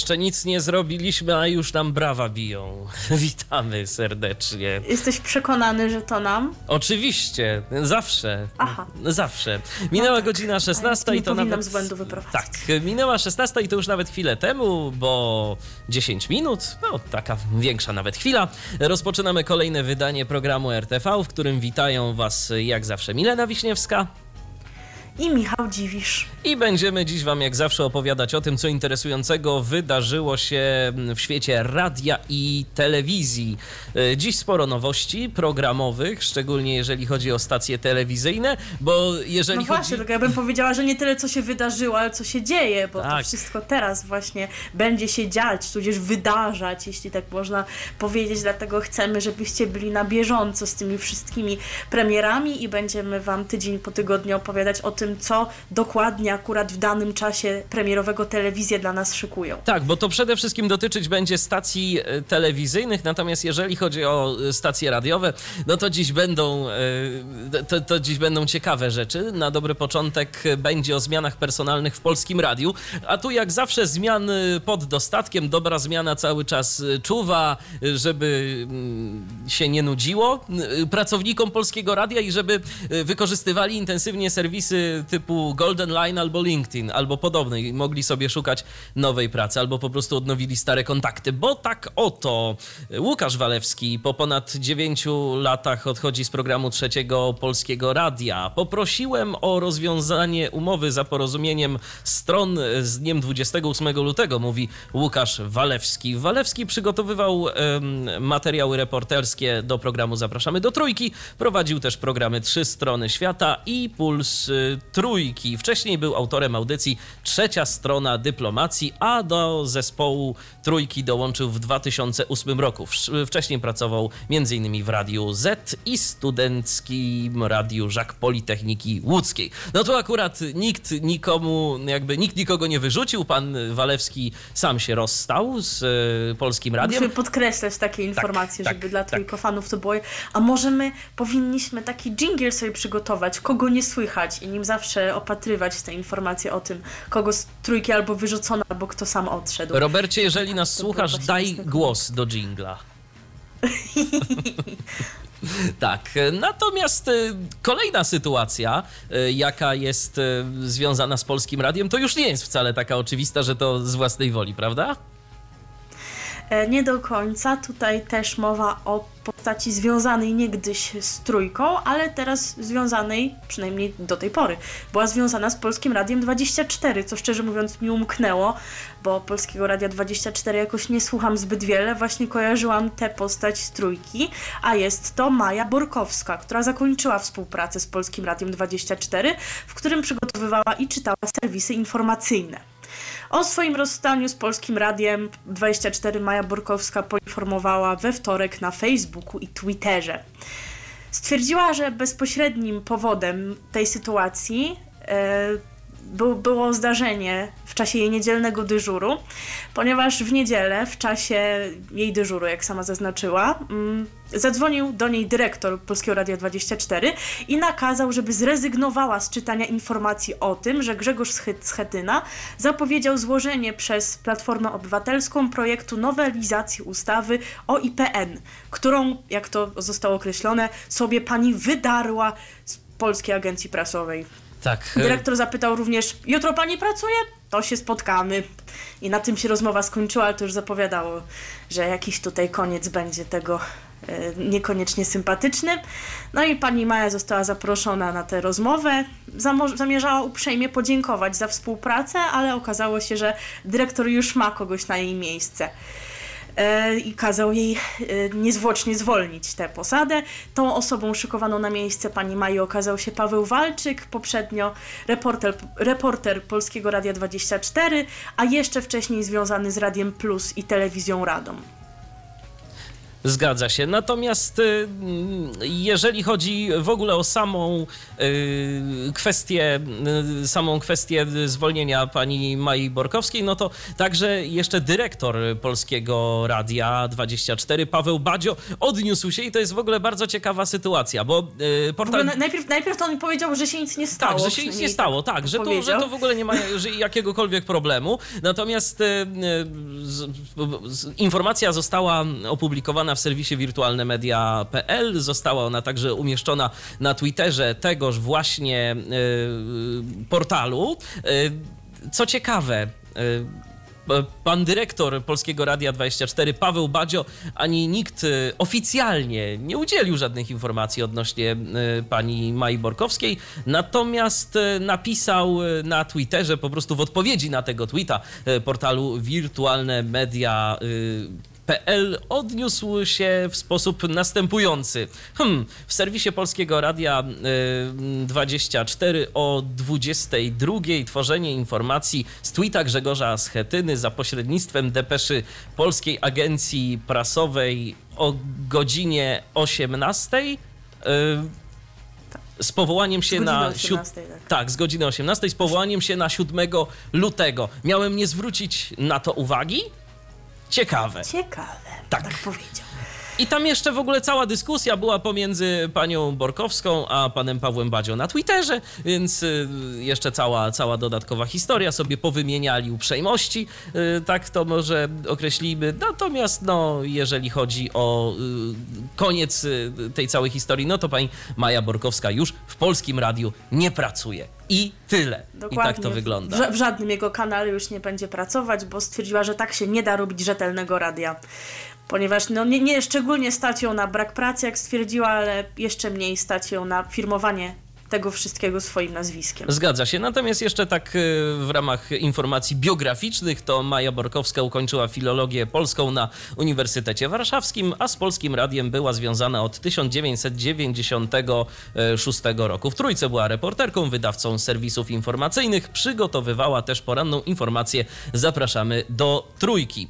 Jeszcze nic nie zrobiliśmy, a już nam brawa biją. Witamy serdecznie. Jesteś przekonany, że to nam? Oczywiście, zawsze. Aha. Zawsze. Minęła No tak. godzina 16 nie i to nawet. z błędu wyprowadzić. Tak, minęła 16 i to już nawet chwilę temu, bo 10 minut, no taka większa nawet chwila. Rozpoczynamy kolejne wydanie programu RTV, w którym witają Was jak zawsze Milena Wiśniewska. I Michał Dziwisz. I będziemy dziś Wam, jak zawsze, opowiadać o tym, co interesującego wydarzyło się w świecie radia i telewizji. E, Dziś sporo nowości programowych, szczególnie jeżeli chodzi o stacje telewizyjne, bo jeżeli No właśnie, chodzi... tylko ja bym powiedziała, że nie tyle co się wydarzyło, ale co się dzieje, bo Tak. to wszystko teraz właśnie będzie się dziać, tudzież wydarzać, jeśli tak można powiedzieć. Dlatego chcemy, żebyście byli na bieżąco z tymi wszystkimi premierami i będziemy Wam tydzień po tygodniu opowiadać o tym, co dokładnie akurat w danym czasie premierowego telewizje dla nas szykują. Tak, bo to przede wszystkim dotyczyć będzie stacji e, telewizyjnych, natomiast jeżeli chodzi o e, stacje radiowe, no to dziś będą, e, to, to dziś będą ciekawe rzeczy. Na dobry początek będzie o zmianach personalnych w Polskim Radiu, a tu jak zawsze zmiany pod dostatkiem, dobra zmiana cały czas czuwa, żeby mm, się nie nudziło pracownikom Polskiego Radia i żeby wykorzystywali intensywnie serwisy typu Golden Line albo LinkedIn, albo podobne i mogli sobie szukać nowej pracy, albo po prostu odnowili stare kontakty, bo tak oto Łukasz Walewski po ponad 9 latach odchodzi z programu trzeciego Polskiego Radia. Poprosiłem o rozwiązanie umowy za porozumieniem stron z dniem 28 lutego, mówi Łukasz Walewski. Walewski przygotowywał materiały reporterskie do programu Zapraszamy do Trójki, prowadził też programy Trzy Strony Świata i Puls y, Trójki. Wcześniej był autorem audycji Trzecia Strona Dyplomacji, a do zespołu Trójki dołączył w 2008 roku. Wcześniej pracował m.in. w Radiu Z i Studenckim Radiu Żak Politechniki Łódzkiej. No tu akurat nikt nikomu, jakby nikt nikogo nie wyrzucił. Pan Walewski sam się rozstał z y, Polskim Radiem. Musimy podkreślać takie informacje, tak, żeby dla tak. trójkofanów to było. A może my powinniśmy taki jingle sobie przygotować, kogo nie słychać i nim zawsze opatrywać te informacje o tym, kogo z trójki albo wyrzucono, albo kto sam odszedł. Robercie, jeżeli nas To słuchasz, daj głos do jingla. Tak, natomiast e, kolejna sytuacja, e, jaka jest e, związana z Polskim Radiem, to już nie jest wcale taka oczywista, że to z własnej woli, prawda? E, Nie do końca. Tutaj też mowa o postaci związanej niegdyś z trójką, ale teraz związanej, przynajmniej do tej pory, była związana z Polskim Radiem 24, co szczerze mówiąc mi umknęło, bo Polskiego Radia 24 jakoś nie słucham zbyt wiele. Właśnie kojarzyłam tę postać z trójki, a jest to Maja Borkowska, która zakończyła współpracę z Polskim Radiem 24, w którym przygotowywała i czytała serwisy informacyjne. O swoim rozstaniu z Polskim Radiem 24 Maja Borkowska poinformowała we wtorek na Facebooku i Twitterze. Stwierdziła, że bezpośrednim powodem tej sytuacji e, był, było zdarzenie w czasie jej niedzielnego dyżuru, ponieważ w niedzielę, w czasie jej dyżuru, jak sama zaznaczyła, mm, zadzwonił do niej dyrektor Polskiego Radia 24 i nakazał, żeby zrezygnowała z czytania informacji o tym, że Grzegorz Schetyna zapowiedział złożenie przez Platformę Obywatelską projektu nowelizacji ustawy o IPN, którą, jak to zostało określone, sobie pani wydarła z Polskiej Agencji Prasowej. Tak. Dyrektor zapytał również, jutro pani pracuje? To się spotkamy. I na tym się rozmowa skończyła, ale to już zapowiadało, że jakiś tutaj koniec będzie tego e, niekoniecznie sympatyczny. No i pani Maja została zaproszona na tę rozmowę. Zamierzała uprzejmie podziękować za współpracę, ale okazało się, że dyrektor już ma kogoś na jej miejsce i kazał jej e, niezwłocznie zwolnić tę posadę. Tą osobą szykowaną na miejsce pani Maji okazał się Paweł Walczyk, poprzednio reporter, reporter Polskiego Radia 24, a jeszcze wcześniej związany z Radiem Plus i Telewizją Radom. Zgadza się. Natomiast y, jeżeli chodzi w ogóle o samą y, kwestię, y, samą kwestię zwolnienia pani Mai Borkowskiej, no to także jeszcze dyrektor Polskiego Radia 24, Paweł Badzio, odniósł się i to jest w ogóle bardzo ciekawa sytuacja, bo portal... na- najpierw, najpierw to on powiedział, że się nic nie stało. Tak, że się nic nie stało, tak, że, to, że to w ogóle nie ma jakiegokolwiek problemu. Natomiast informacja została opublikowana w serwisie wirtualnemedia.pl, została ona także umieszczona na Twitterze tegoż właśnie e, portalu. E, Co ciekawe, e, Pan dyrektor Polskiego Radia 24, Paweł Badzio, ani nikt oficjalnie nie udzielił żadnych informacji odnośnie pani Mai Borkowskiej, natomiast napisał na Twitterze, po prostu w odpowiedzi na tego tweeta portalu wirtualne media PL odniósł się w sposób następujący. Hmm, w serwisie Polskiego Radia y, 24 o 22 tworzenie informacji z tweeta Grzegorza Schetyny za pośrednictwem depeszy Polskiej Agencji Prasowej o godzinie 18. Y, z powołaniem się na 18, tak. tak, z godziny 18 z powołaniem się na 7 lutego. Miałem nie zwrócić na to uwagi? Ciekawe. Ciekawe, Tak. tak powiedział. I tam jeszcze w ogóle cała dyskusja była pomiędzy panią Borkowską a panem Pawłem Badzią na Twitterze, więc y, jeszcze cała, cała dodatkowa historia sobie powymieniali uprzejmości, y, tak to może określimy. Natomiast no, jeżeli chodzi o y, koniec tej całej historii, no to pani Maja Borkowska już w Polskim Radiu nie pracuje. I tyle. I tak to wygląda. W, w żadnym jego kanale już nie będzie pracować, bo stwierdziła, że tak się nie da robić rzetelnego radia. Ponieważ no, nie, nie szczególnie stać ją na brak pracy, jak stwierdziła, ale jeszcze mniej stać ją na firmowanie tego wszystkiego swoim nazwiskiem. Zgadza się. Natomiast jeszcze tak y, w ramach informacji biograficznych, to Maja Borkowska ukończyła filologię polską na Uniwersytecie Warszawskim, a z Polskim Radiem była związana od 1996 roku. W Trójce była reporterką, wydawcą serwisów informacyjnych, przygotowywała też poranną informację Zapraszamy do Trójki.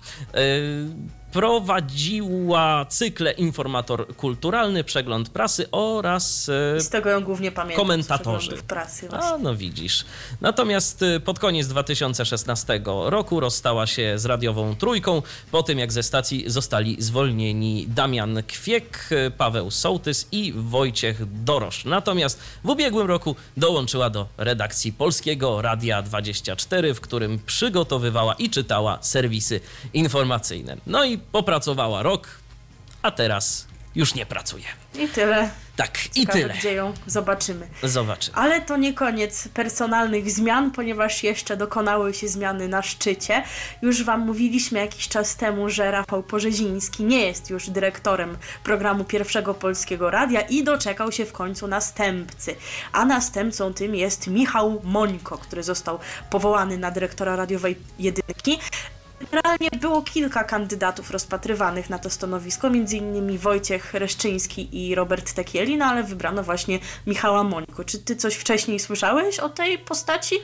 Prowadziła cykle Informator Kulturalny, Przegląd Prasy oraz I z tego ją głównie pamiętam. komentatorzy. prasy właśnie. a, no widzisz. Natomiast y, pod koniec 2016 roku rozstała się z radiową trójką, po tym jak ze stacji zostali zwolnieni Damian Kwiek, y, Paweł Sołtys i Wojciech Dorosz. Natomiast w ubiegłym roku dołączyła do redakcji Polskiego Radia 24, w którym przygotowywała i czytała serwisy informacyjne. No i popracowała rok, a teraz już nie pracuje. I tyle. Tak, i Ciekawe, tyle. gdzie ją zobaczymy. Zobaczymy. Ale to nie koniec personalnych zmian, ponieważ jeszcze dokonały się zmiany na szczycie. Już Wam mówiliśmy jakiś czas temu, że Rafał Porzeziński nie jest już dyrektorem programu Pierwszego Polskiego Radia i doczekał się w końcu następcy. A następcą tym jest Michał Mońko, który został powołany na dyrektora radiowej jedynki. Generalnie było kilka kandydatów rozpatrywanych na to stanowisko, m.in. Wojciech Reszczyński i Robert Tekielin, ale wybrano właśnie Michała Mońko. Czy ty coś wcześniej słyszałeś o tej postaci?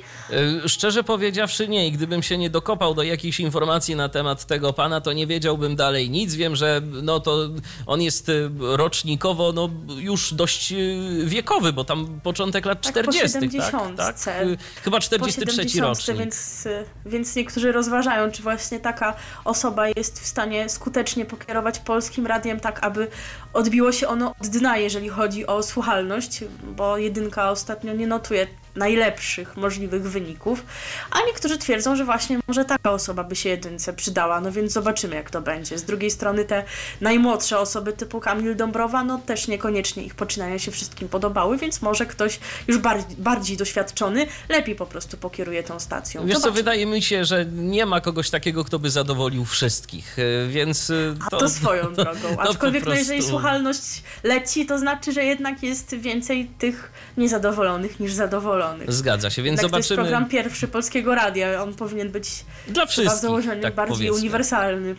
Y, Szczerze powiedziawszy nie i gdybym się nie dokopał do jakichś informacji na temat tego pana, to nie wiedziałbym dalej nic. Wiem, że no to on jest y, rocznikowo no już dość y, wiekowy, bo tam początek lat Tak, po 40. 70. tak, tak? Chyba Po 43 70, rocznik. więc, więc niektórzy rozważają, czy właśnie taka osoba jest w stanie skutecznie pokierować polskim radiem, tak aby odbiło się ono od dna, jeżeli chodzi o słuchalność, bo jedynka ostatnio nie notuje najlepszych możliwych wyników, a niektórzy twierdzą, że właśnie może taka osoba by się jedynce przydała, no więc zobaczymy jak to będzie. Z drugiej strony te najmłodsze osoby typu Kamil Dąbrowa, no też niekoniecznie ich poczynania się wszystkim podobały, więc może ktoś już bardziej, bardziej doświadczony lepiej po prostu pokieruje tą stacją. Wiesz co, Zobaczymy. wydaje mi się, że nie ma kogoś takiego, kto by zadowolił wszystkich, y, więc... y, A to swoją drogą. to Aczkolwiek no, jeżeli prostu- słuchalność leci, to znaczy, że jednak jest więcej tych niezadowolonych niż zadowolonych. Zgadza się, więc Jednak to jest zobaczymy program pierwszy Polskiego Radia. On powinien być dla wszystkich, założeniu tak bardziej powiedzmy. uniwersalny.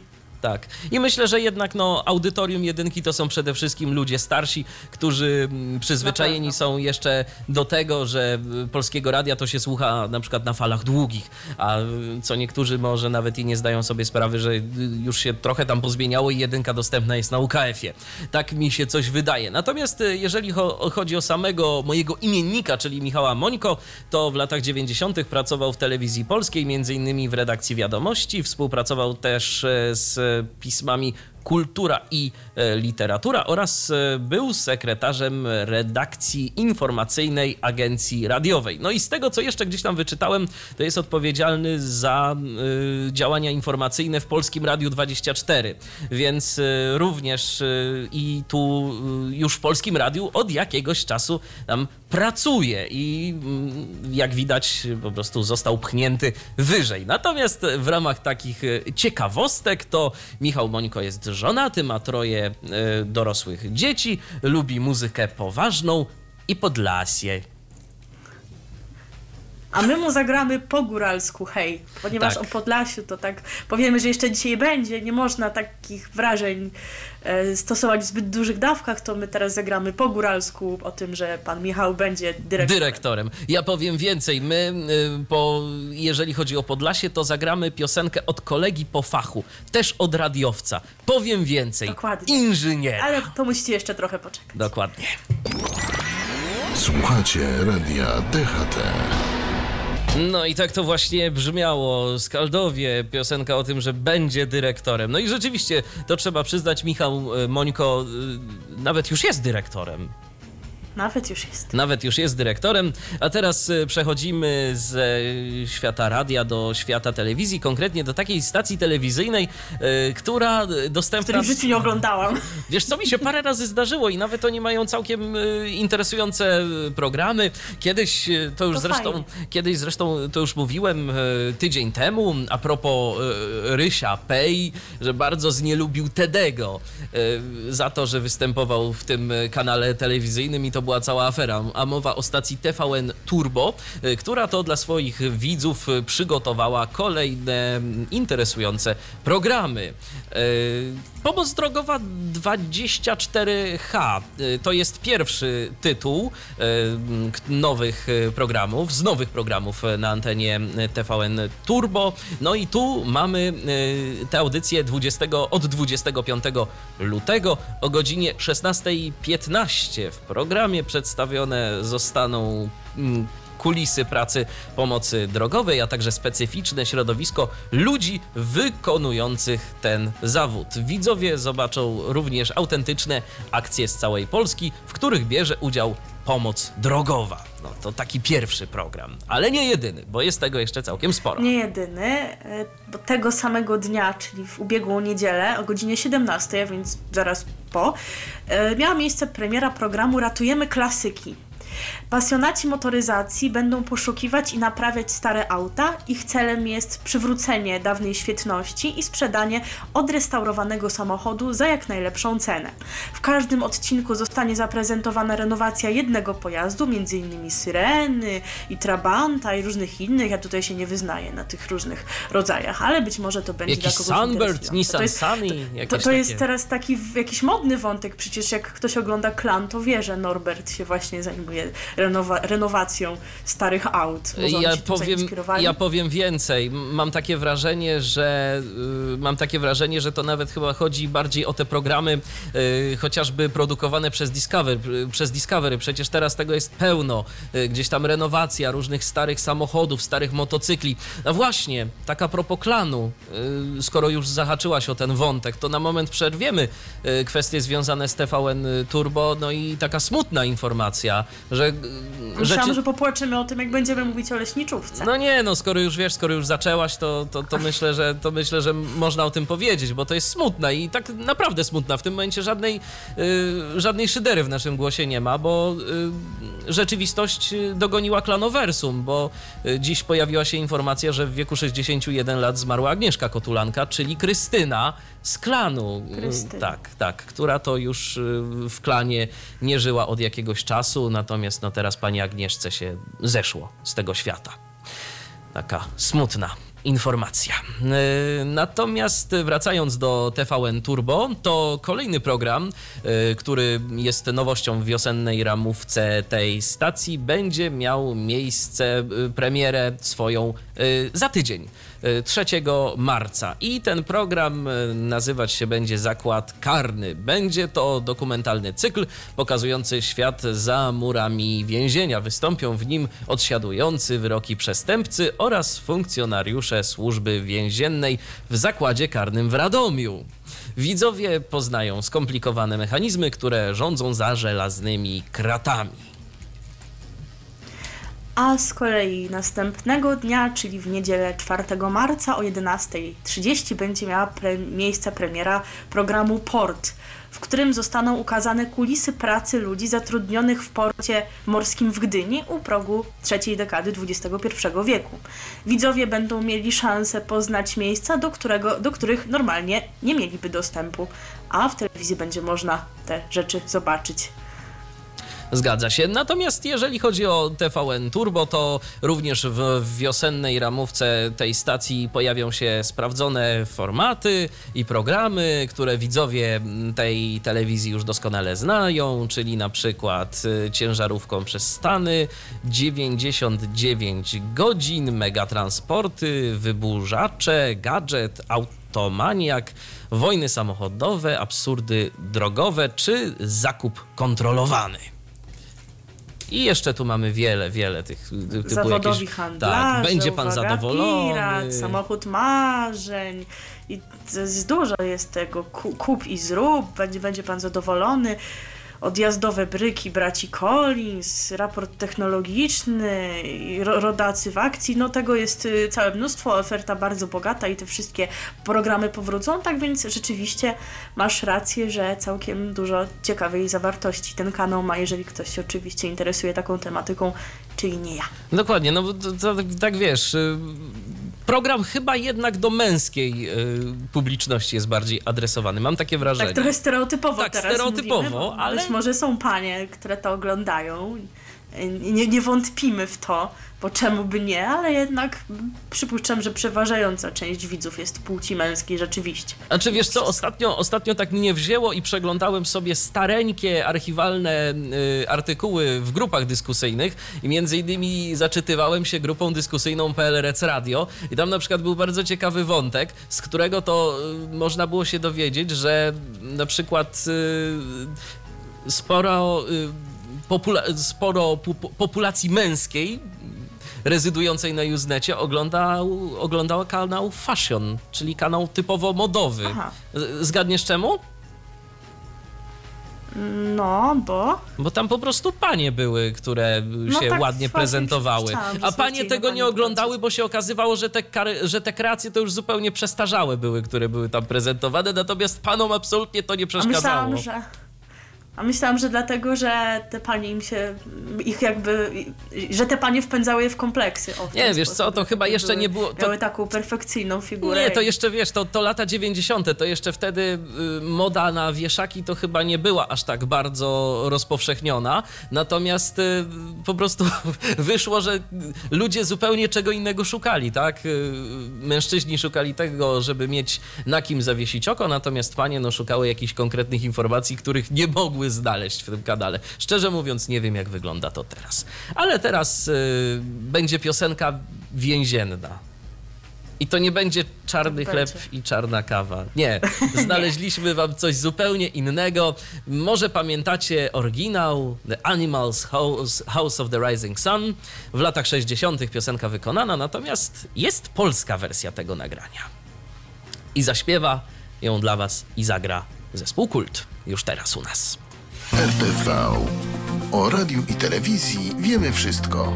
Tak. I myślę, że jednak no, audytorium jedynki to są przede wszystkim ludzie starsi, którzy mm, przyzwyczajeni są jeszcze do tego, że y, polskiego radia to się słucha na przykład na falach długich, a y, co niektórzy może nawet i nie zdają sobie sprawy, że y, już się trochę tam pozmieniało i jedynka dostępna jest na UKF-ie. Tak mi się coś wydaje. Natomiast jeżeli cho- chodzi o samego mojego imiennika, czyli Michała Mońko, to w latach 90. pracował w telewizji polskiej, między innymi w redakcji Wiadomości, współpracował też e, z pismami Kultura i e, Literatura oraz e, był sekretarzem redakcji informacyjnej agencji radiowej. No i z tego, co jeszcze gdzieś tam wyczytałem, to jest odpowiedzialny za e, działania informacyjne w Polskim Radiu 24, więc również i tu już w Polskim Radiu od jakiegoś czasu tam pracuje i mm, jak widać po prostu został pchnięty wyżej. Natomiast w ramach takich ciekawostek to Michał Mońko jest żonaty, ma troje e, dorosłych dzieci, lubi muzykę poważną i Podlasie. A my mu zagramy po góralsku, hej. Ponieważ Tak. o Podlasiu to tak powiemy, że jeszcze dzisiaj będzie. Nie można takich wrażeń e, stosować w zbyt dużych dawkach, to my teraz zagramy po góralsku o tym, że pan Michał będzie dyrektorem. dyrektorem. Ja powiem więcej. My, y, po, jeżeli chodzi o Podlasie, to zagramy piosenkę od kolegi po fachu, też od radiowca. Powiem więcej. Dokładnie. Inżynier. Ale to musicie jeszcze trochę poczekać. Dokładnie. Słuchacie radia DHT. No i tak to właśnie brzmiało. Skaldowie, piosenka o tym, że będzie dyrektorem. No i rzeczywiście, to trzeba przyznać, Michał y, Mońko y, nawet już jest dyrektorem. Nawet już jest. Nawet już jest dyrektorem. A teraz y, przechodzimy ze świata radia do świata telewizji, konkretnie do takiej stacji telewizyjnej, y, która y, dostępna... Której w życiu nie oglądałam. Wiesz co, mi się parę razy zdarzyło i nawet oni mają całkiem interesujące programy. Kiedyś, to już To zresztą, fajnie. kiedyś zresztą to już mówiłem tydzień temu, a propos Rysia Pej, że bardzo znielubił Tedego za to, że występował w tym kanale telewizyjnym i to była cała afera. A mowa o stacji TVN Turbo, y, która to dla swoich widzów y, przygotowała kolejne mm, interesujące programy. Y, Pomoc drogowa 24H y, to jest pierwszy tytuł nowych programów, z nowych programów na antenie TVN Turbo. No i tu mamy tę audycję 20, od 25 lutego o godzinie 16.15. W programie przedstawione zostaną mm, kulisy pracy pomocy drogowej, a także specyficzne środowisko ludzi wykonujących ten zawód. Widzowie zobaczą również autentyczne akcje z całej Polski, w których bierze udział pomoc drogowa. No to taki pierwszy program, ale nie jedyny, bo jest tego jeszcze całkiem sporo. Nie jedyny, e, bo tego samego dnia, czyli w ubiegłą niedzielę o godzinie 17, więc zaraz po, e, miała miejsce premiera programu Ratujemy Klasyki. Pasjonaci motoryzacji będą poszukiwać i naprawiać stare auta. Ich celem jest przywrócenie dawnej świetności i sprzedanie odrestaurowanego samochodu za jak najlepszą cenę. W każdym odcinku zostanie zaprezentowana renowacja jednego pojazdu, m.in. Syreny i Trabanta i różnych innych. Ja tutaj się nie wyznaję na tych różnych rodzajach, ale być może to będzie Jakiś dla kogoś Sunbird. Nissan To jest- Sunny, jakieś to, to jest teraz taki jakiś modny wątek, przecież jak ktoś ogląda Klan, to wie, że Norbert się właśnie zajmuje renowa- renowacją starych aut. Może Ja powiem, ja powiem więcej. Mam takie wrażenie, że y, mam takie wrażenie, że to nawet chyba chodzi bardziej o te programy y, chociażby produkowane przez Discovery, przez Discovery. Przecież teraz tego jest pełno. Y, gdzieś tam renowacja różnych starych samochodów, starych motocykli. No właśnie, taka propos klanu, y, skoro już zahaczyłaś o ten wątek, to na moment przerwiemy y, kwestie związane z TVN Turbo. No i taka smutna informacja, że e, Myślałam, rzeczy... że popłaczymy o tym, jak będziemy mówić o leśniczówce. No nie, no skoro już wiesz, skoro już zaczęłaś, to, to, to, myślę, że, to myślę, że można o tym powiedzieć, bo to jest smutne i tak naprawdę smutna. W tym momencie żadnej, y, żadnej szydery w naszym głosie nie ma, bo y, rzeczywistość dogoniła klanowersum, bo dziś pojawiła się informacja, że w wieku 61 lat zmarła Agnieszka Kotulanka, czyli Krystyna z klanu. Krystyna. Tak, tak, która to już y, w klanie nie żyła od jakiegoś czasu, natomiast no teraz pani Agnieszce się zeszło z tego świata. Taka smutna informacja. Y, Natomiast wracając do TVN Turbo, to kolejny program, y, który jest nowością w wiosennej ramówce tej stacji, będzie miał miejsce, y, premierę swoją y, za tydzień. Y, 3 marca i ten program y, nazywać się będzie Zakład Karny. Będzie to dokumentalny cykl pokazujący świat za murami więzienia. Wystąpią w nim odsiadujący wyroki przestępcy oraz funkcjonariusze służby więziennej w zakładzie karnym w Radomiu. Widzowie poznają skomplikowane mechanizmy, które rządzą za żelaznymi kratami. A z kolei następnego dnia, czyli w niedzielę 4 marca o 11.30 będzie miała pre miejsce premiera programu Port, w którym zostaną ukazane kulisy pracy ludzi zatrudnionych w porcie morskim w Gdyni u progu trzeciej dekady XXI wieku. Widzowie będą mieli szansę poznać miejsca, do, którego, do których normalnie nie mieliby dostępu, a w telewizji będzie można te rzeczy zobaczyć. Zgadza się. Natomiast jeżeli chodzi o TVN Turbo, to również w, wiosennej ramówce tej stacji pojawią się sprawdzone formaty i programy, które widzowie tej telewizji już doskonale znają, czyli na przykład y, ciężarówką przez Stany, 99 godzin, megatransporty, wyburzacze, gadżet, automaniak, wojny samochodowe, absurdy drogowe czy zakup kontrolowany. I jeszcze tu mamy wiele, wiele tych typu Zawodowi jakieś... handlarze, Tak, będzie pan uwaga, zadowolony. Pirat, samochód marzeń. I dużo jest tego. Ku- Kup i zrób, będzie, będzie pan zadowolony. Odjazdowe bryki braci Collins, raport technologiczny, rodacy w akcji. No tego jest y, całe mnóstwo, oferta bardzo bogata i te wszystkie programy powrócą. Tak więc rzeczywiście masz rację, że całkiem dużo ciekawej zawartości ten kanał ma, jeżeli ktoś się oczywiście interesuje taką tematyką, czyli nie ja. Dokładnie, no bo to, tak wiesz, y, program chyba jednak do męskiej y, publiczności jest bardziej adresowany. Mam takie wrażenie. Tak trochę stereotypowo Tak, teraz stereotypowo, mówimy, ale- Być może są panie, które to oglądają. Nie, nie wątpimy w to, bo czemu by nie, ale jednak przypuszczam, że przeważająca część widzów jest płci męskiej rzeczywiście. Znaczy wiesz co, ostatnio, ostatnio tak mnie wzięło i przeglądałem sobie stareńkie, archiwalne y, artykuły w grupach dyskusyjnych i między innymi zaczytywałem się grupą dyskusyjną PLRC Radio i tam na przykład był bardzo ciekawy wątek, z którego to y, można było się dowiedzieć, że na przykład y, sporo, y, popula- sporo pu- populacji męskiej rezydującej na Usenecie oglądał, oglądała kanał Fashion, czyli kanał typowo modowy. Aha. Zgadniesz czemu? No, bo Bo tam po prostu panie były, które No się tak, ładnie prezentowały. A panie tego nie oglądały, bo się okazywało, że te, kary, że te kreacje to już zupełnie przestarzałe były, które były tam prezentowane, natomiast panom absolutnie to nie a przeszkadzało. myślałam, że... A myślałam, że dlatego, że te panie im się, ich jakby, że te panie wpędzały je w kompleksy. O, w Nie, wiesz co, sposób. to chyba jeszcze Były- nie było- to- Miały taką perfekcyjną figurę. Nie, to jeszcze wiesz, to, to lata 90., to jeszcze wtedy y, moda na wieszaki to chyba nie była aż tak bardzo rozpowszechniona. Natomiast y, po prostu wyszło, że ludzie zupełnie czego innego szukali, tak? Y, Mężczyźni szukali tego, żeby mieć na kim zawiesić oko, natomiast panie no, szukały jakichś konkretnych informacji, których nie mogły znaleźć w tym kanale. Szczerze mówiąc, nie wiem, jak wygląda to teraz. Ale teraz y, będzie piosenka więzienna. I to nie będzie czarny Tak chleb będzie. i czarna kawa. Nie, znaleźliśmy wam coś zupełnie innego. Może pamiętacie oryginał The Animals House, House of the Rising Sun. W latach 60. piosenka wykonana, natomiast jest polska wersja tego nagrania. I zaśpiewa ją dla was i zagra zespół Kult już teraz u nas. RTV. O radiu i telewizji wiemy wszystko.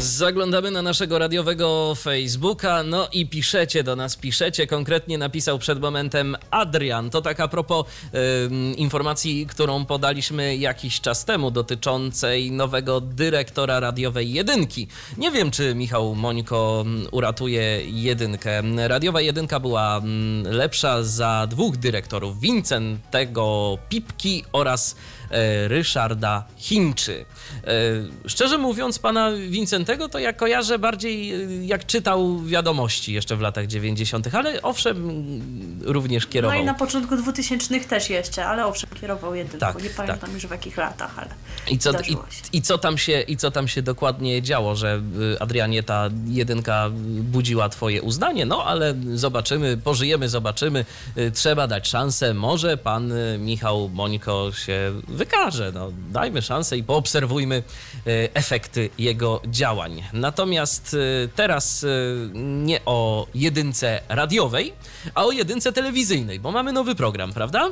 Zaglądamy na naszego radiowego Facebooka, no i piszecie do nas, piszecie. Konkretnie napisał przed momentem Adrian. To tak a propos informacji, którą podaliśmy jakiś czas temu dotyczącej nowego dyrektora radiowej jedynki. Nie wiem, czy Michał Mońko uratuje jedynkę. Radiowa jedynka była lepsza za dwóch dyrektorów, Wincentego Pipki oraz Ryszarda Chińczy. E, Szczerze mówiąc, pana Wincentego to ja kojarzę bardziej e, jak czytał wiadomości jeszcze w latach 90., ale owszem, również No kierował. i na początku 2000 też jeszcze, ale owszem, kierował jedynką. Tak, nie pamiętam tak. już w jakich latach, ale I co, i, i, co tam się, I co tam się dokładnie działo, że Adrianie ta jedynka budziła twoje uznanie? No ale zobaczymy, pożyjemy, zobaczymy. Trzeba dać szansę. Może pan Michał Mońko się wykaże. No, dajmy szansę i poobserwujmy y, efekty jego działań. Natomiast y, teraz y, nie o jedynce radiowej, a o jedynce telewizyjnej, bo mamy nowy program, prawda?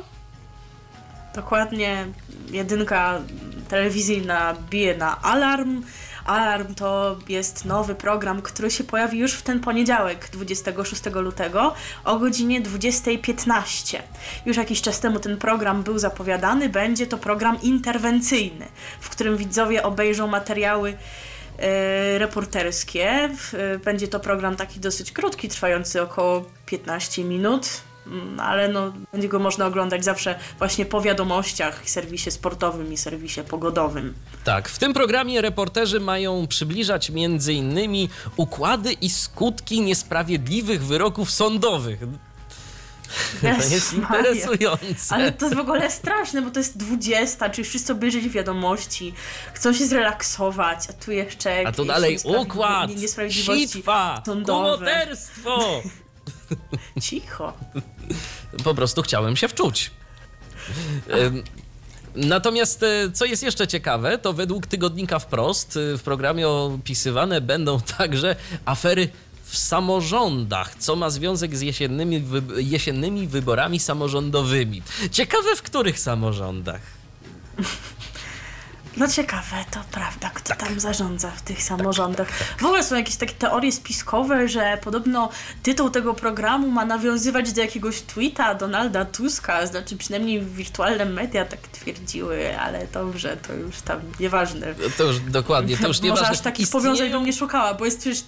Dokładnie jedynka telewizyjna bije na alarm. Alarm to jest nowy program, który się pojawi już w ten poniedziałek, 26 lutego o godzinie 20.15. Już jakiś czas temu ten program był zapowiadany. Będzie to program interwencyjny, w którym widzowie obejrzą materiały e, reporterskie. E, Będzie to program taki dosyć krótki, trwający około 15 minut. Mm, Ale no, będzie go można oglądać zawsze właśnie po wiadomościach, serwisie sportowym i serwisie pogodowym. Tak, w tym programie reporterzy mają przybliżać między innymi układy i skutki niesprawiedliwych wyroków sądowych. To jest interesujące. Ale to jest w ogóle straszne, bo to jest 20, czyli wszyscy obejrzeli wiadomości, chcą się zrelaksować, a tu jeszcze A tu dalej układ, nie- niesprawiedliwości sitwa, sądowe. kumoterstwo. Cicho. Po prostu chciałem się wczuć. Natomiast e, co jest jeszcze ciekawe, to według tygodnika wprost e, w programie opisywane będą także afery w samorządach, co ma związek z jesiennymi, jesiennymi wyborami samorządowymi. Ciekawe w których samorządach. No ciekawe, to prawda, kto Tak. tam zarządza w tych samorządach. W ogóle są jakieś takie teorie spiskowe, że podobno tytuł tego programu ma nawiązywać do jakiegoś tweeta Donalda Tuska, znaczy przynajmniej wirtualne media tak twierdziły, ale dobrze, to już tam nieważne. To już dokładnie, to już nie Może aż takich powiązań bym nie szukała, bo jest przecież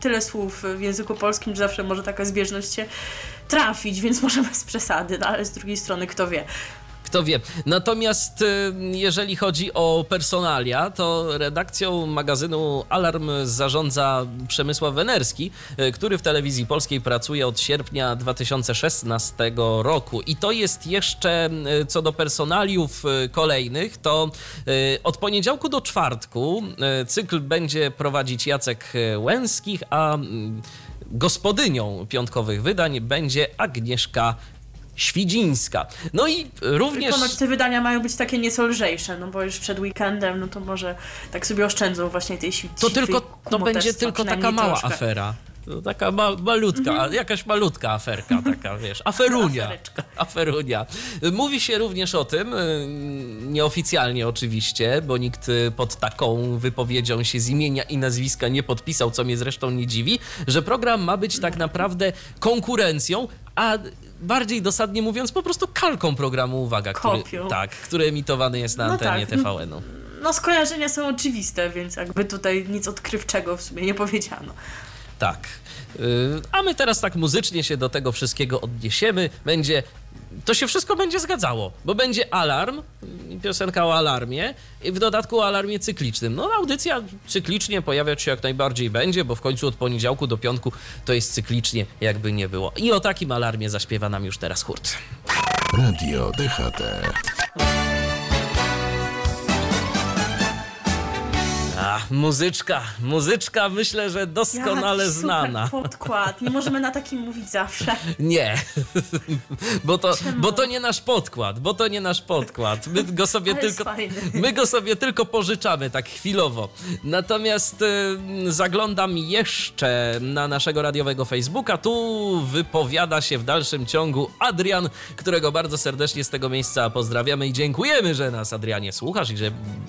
tyle słów w języku polskim, że zawsze może taka zbieżność się trafić, więc może bez przesady, no ale z drugiej strony kto wie. Kto wie. Natomiast y, jeżeli chodzi o personalia, to redakcją magazynu Alarm zarządza Przemysław Wenerski, y, który w telewizji polskiej pracuje od sierpnia 2016 roku. I to jest jeszcze y, co do personaliów kolejnych, to od poniedziałku do czwartku cykl będzie prowadzić Jacek Łęskich, a mm, gospodynią piątkowych wydań będzie Agnieszka Świdzińska. No i również... Ponoć te wydania mają być takie nieco lżejsze, no bo już przed weekendem, no to może tak sobie oszczędzą właśnie tej si- To tylko, to będzie tylko taka mała troszkę. afera. To taka ma, malutka, jakaś malutka aferka, taka wiesz, aferunia. Aferunia. Mówi się również o tym, y, nieoficjalnie oczywiście, bo nikt y, pod taką wypowiedzią się z imienia i nazwiska nie podpisał, co mnie zresztą nie dziwi, że program ma być tak naprawdę konkurencją, a bardziej dosadnie mówiąc, po prostu kalką programu Uwaga, który, Kopią. tak, który emitowany jest na No antenie tak, no- TVN-u. No skojarzenia są oczywiste, więc jakby tutaj nic odkrywczego w sumie nie powiedziano. Tak. Y, A my teraz tak muzycznie się do tego wszystkiego odniesiemy. Będzie. To się wszystko będzie zgadzało, bo będzie alarm, piosenka o alarmie i w dodatku o alarmie cyklicznym. No, audycja cyklicznie pojawiać się jak najbardziej będzie, bo w końcu od poniedziałku do piątku to jest cyklicznie, jakby nie było. I o takim alarmie zaśpiewa nam już teraz hurt. Radio DHT. Muzyczka, muzyczka myślę, że doskonale Jaki znana. Super podkład. Nie możemy na takim mówić zawsze. Nie, bo to, Czemu? bo to nie nasz podkład, bo to nie nasz podkład. My go sobie Ale tylko, my go sobie tylko pożyczamy tak chwilowo. Natomiast y, zaglądam jeszcze na naszego radiowego Facebooka. Tu wypowiada się w dalszym ciągu Adrian, którego bardzo serdecznie z tego miejsca pozdrawiamy i dziękujemy, że nas Adrianie słuchasz i że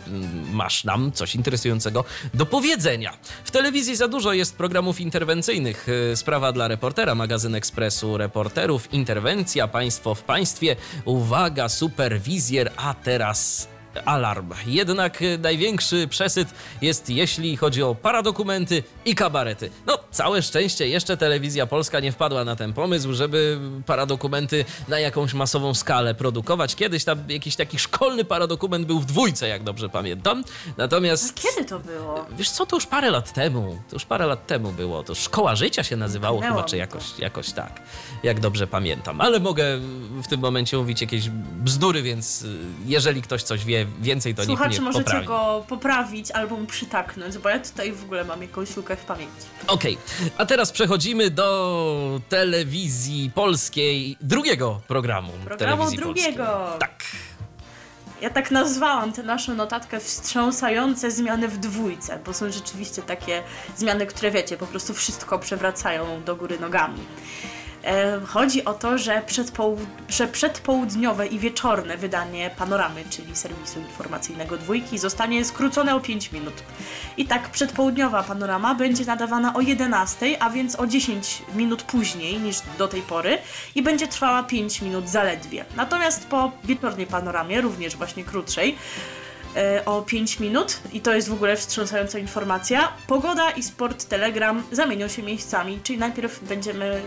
mm, masz nam coś interesującego do powiedzenia. W telewizji za dużo jest programów interwencyjnych. Y, Sprawa dla reportera, magazyn Ekspresu Reporterów, interwencja, państwo w państwie, uwaga, superwizjer, a teraz alarm. Jednak y, największy przesyt jest jeśli chodzi o paradokumenty i kabarety. No, całe szczęście jeszcze telewizja polska nie wpadła na ten pomysł, żeby paradokumenty na jakąś masową skalę produkować. Kiedyś tam jakiś taki szkolny paradokument był w dwójce, jak dobrze pamiętam. Natomiast... Kiedy to było? Wiesz co, to już parę lat temu, to już parę lat temu było, to Szkoła Życia się nazywało Minęło chyba, czy jakoś, jakoś tak, jak dobrze pamiętam. Ale mogę w tym momencie mówić jakieś bzdury, więc y, jeżeli ktoś coś wie więcej, to Słuchacze, mnie możecie poprawi. go poprawić albo mu przytaknąć, bo ja tutaj w ogóle mam jakąś lukę w pamięci. Okej, a teraz przechodzimy do telewizji polskiej, drugiego programu. Programu drugiego. Polskiej. Tak. Ja tak nazwałam tę naszą notatkę wstrząsające zmiany w dwójce, bo są rzeczywiście takie zmiany, które wiecie, po prostu wszystko przewracają do góry nogami. E, Chodzi o to, że, że przedpołudniowe i wieczorne wydanie panoramy, czyli serwisu informacyjnego dwójki, zostanie skrócone o 5 minut. I tak przedpołudniowa panorama będzie nadawana o 11, a więc o 10 minut później niż do tej pory i będzie trwała 5 minut zaledwie. Natomiast po wieczornej panoramie, również właśnie krótszej, e, o 5 minut i to jest w ogóle wstrząsająca informacja. Pogoda i sport Telegram zamienią się miejscami, czyli najpierw będziemy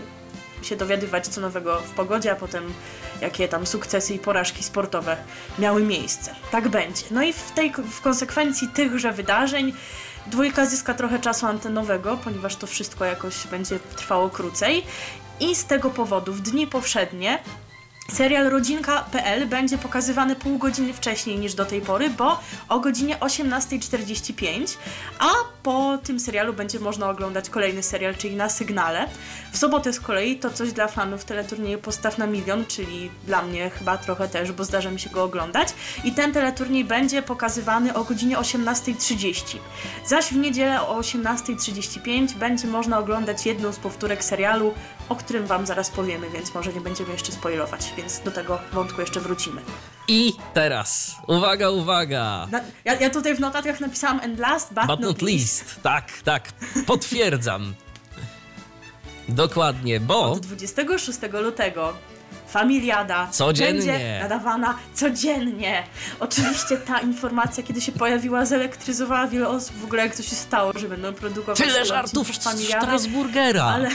się dowiadywać co nowego w pogodzie, a potem jakie tam sukcesy i porażki sportowe miały miejsce. Tak będzie. No i w tej w konsekwencji tychże wydarzeń dwójka zyska trochę czasu antenowego, ponieważ to wszystko jakoś będzie trwało krócej. I z tego powodu w dni powszednie Serial Rodzinka.pl będzie pokazywany pół godziny wcześniej niż do tej pory, bo o godzinie 18.45, a po tym serialu będzie można oglądać kolejny serial, czyli na sygnale. W sobotę z kolei to coś dla fanów teleturnieju Postaw na milion, czyli dla mnie chyba trochę też, bo zdarza mi się go oglądać. I ten teleturniej będzie pokazywany o godzinie 18.30. Zaś w niedzielę o 18.35 będzie można oglądać jedną z powtórek serialu, o którym Wam zaraz powiemy, więc może nie będziemy jeszcze spoilować, więc do tego wątku jeszcze wrócimy. I teraz, uwaga, uwaga. Ja, ja tutaj w notatkach napisałam and last but, But not least. Tak, tak, potwierdzam. Dokładnie, bo... Od 26 lutego Familiada Codziennie. będzie nadawana codziennie. Oczywiście ta informacja, kiedy się pojawiła, zelektryzowała wiele osób. W ogóle jak to się stało, że będą produkować Tyle żartów Familiady, Strasburgera. ale...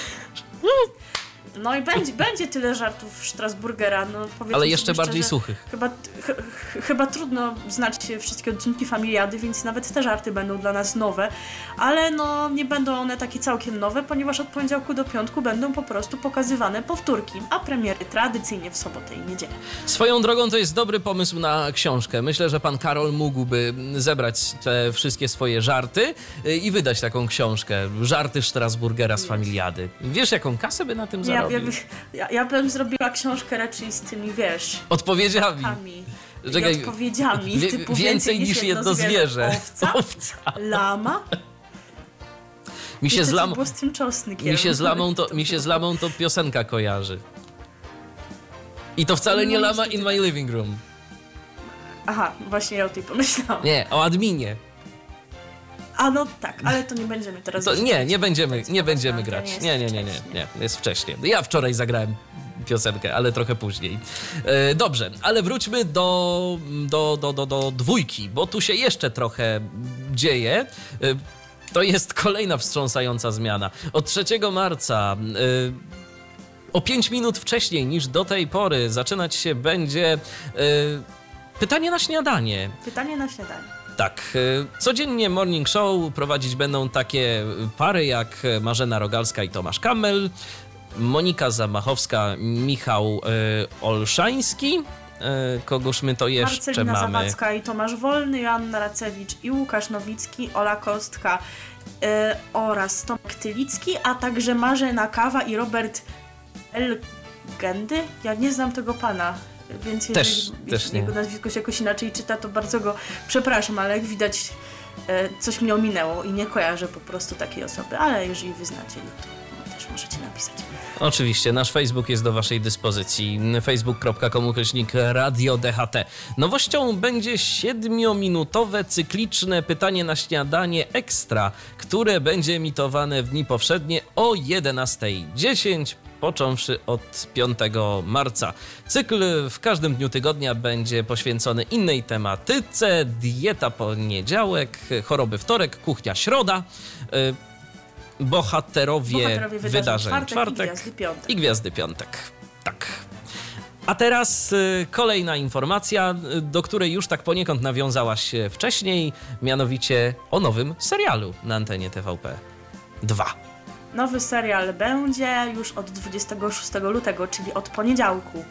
No i będzie, będzie tyle żartów Strasburgera, no powiedzmy Ale jeszcze bardziej szczerze, suchych. Chyba, ch ch chyba trudno znać wszystkie odcinki Familiady, więc nawet te żarty będą dla nas nowe, ale no nie będą one takie całkiem nowe, ponieważ od poniedziałku do piątku będą po prostu pokazywane powtórki, a premiery tradycyjnie w sobotę i niedzielę. Swoją drogą to jest dobry pomysł na książkę. Myślę, że pan Karol mógłby zebrać te wszystkie swoje żarty y, i wydać taką książkę. Żarty Strasburgera z Familiady. Wiesz, jaką kasę by na tym Ja, ja, ja, ja bym zrobiła książkę raczej z tymi, wiesz, Odpowiedziami. kami Czekaj, odpowiedziami. Wie- typu więcej niż jedno zwierzę. Owca, Owca. lama. Mi się, z lam... mi, się z lamą to, mi się z lamą to piosenka kojarzy. I to wcale nie No, lama in my living room. Aha, właśnie ja o tej pomyślałam. Nie, o adminie. A no tak, ale to nie będziemy teraz... To nie, nie będziemy, nie będziemy grać. Nie, nie, nie, nie, wcześnie. nie, jest wcześniej. Ja wczoraj zagrałem piosenkę, ale trochę później. E, dobrze, ale wróćmy do, do, do, do, do dwójki, bo tu się jeszcze trochę dzieje. E, to jest kolejna wstrząsająca zmiana. Od 3 marca e, o 5 minut wcześniej niż do tej pory zaczynać się będzie pytanie na śniadanie. Pytanie na śniadanie. Tak, y, codziennie morning show prowadzić będą takie pary jak Marzena Rogalska i Tomasz Kamel, Monika Zamachowska, Michał y, Olszański e, kogóż my to jeszcze Marcelina mamy? Zawadzka i Tomasz Wolny, Joanna Racewicz i Łukasz Nowicki, Ola Kostka oraz Tomek Tylicki, a także Marzena Kawa i Robert Elgendy. Ja nie znam tego pana, więc jeżeli, Też- jeśli też nie. jego nazwisko się jakoś inaczej czyta, to bardzo go przepraszam, ale jak widać e, coś mnie ominęło i nie kojarzę po prostu takiej osoby, ale jeżeli wy znacie, no to też możecie napisać. Oczywiście, nasz Facebook jest do Waszej dyspozycji. facebook.com ukośnik Radio DHT. Nowością będzie siedmiominutowe cykliczne pytanie na śniadanie ekstra, które będzie emitowane w dni powszednie o 11.10 począwszy od 5 marca. Cykl w każdym dniu tygodnia będzie poświęcony innej tematyce. Dieta poniedziałek, choroby wtorek, kuchnia środa. y, Bohaterowie, Bohaterowie wydarzeń, czwartek, czwartek i Gwiazdy Piątek. i Gwiazdy Piątek. Tak. A teraz y, kolejna informacja, y, do której już tak poniekąd nawiązałaś wcześniej, mianowicie o nowym serialu na antenie TVP 2. Nowy serial będzie już od 26 lutego, czyli od poniedziałku.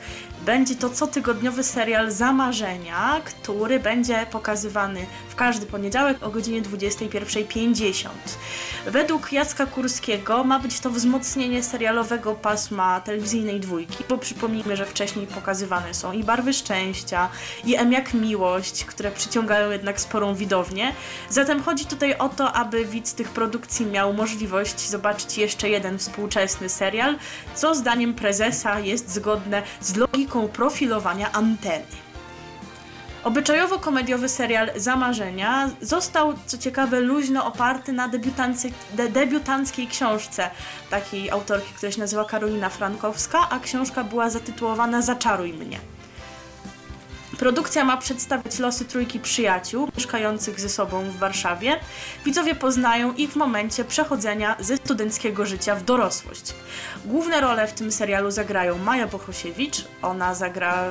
Będzie to cotygodniowy serial Zamarzenia, który będzie pokazywany w każdy poniedziałek o godzinie 21.50. Według Jacka Kurskiego ma być to wzmocnienie serialowego pasma telewizyjnej dwójki, bo przypomnijmy, że wcześniej pokazywane są i Barwy Szczęścia, i M jak Miłość, które przyciągają jednak sporą widownię. Zatem chodzi tutaj o to, aby widz tych produkcji miał możliwość zobaczyć jeszcze jeden współczesny serial, co zdaniem prezesa jest zgodne z logiką profilowania anteny. Obyczajowo-komediowy serial Zamarzenia został, co ciekawe, luźno oparty na de, debiutanckiej książce takiej autorki, która się nazywa Karolina Frankowska, a książka była zatytułowana Zaczaruj mnie. Produkcja ma przedstawiać losy trójki przyjaciół mieszkających ze sobą w Warszawie. Widzowie poznają ich w momencie przechodzenia ze studenckiego życia w dorosłość. Główne role w tym serialu zagrają Maja Bohosiewicz, ona zagra,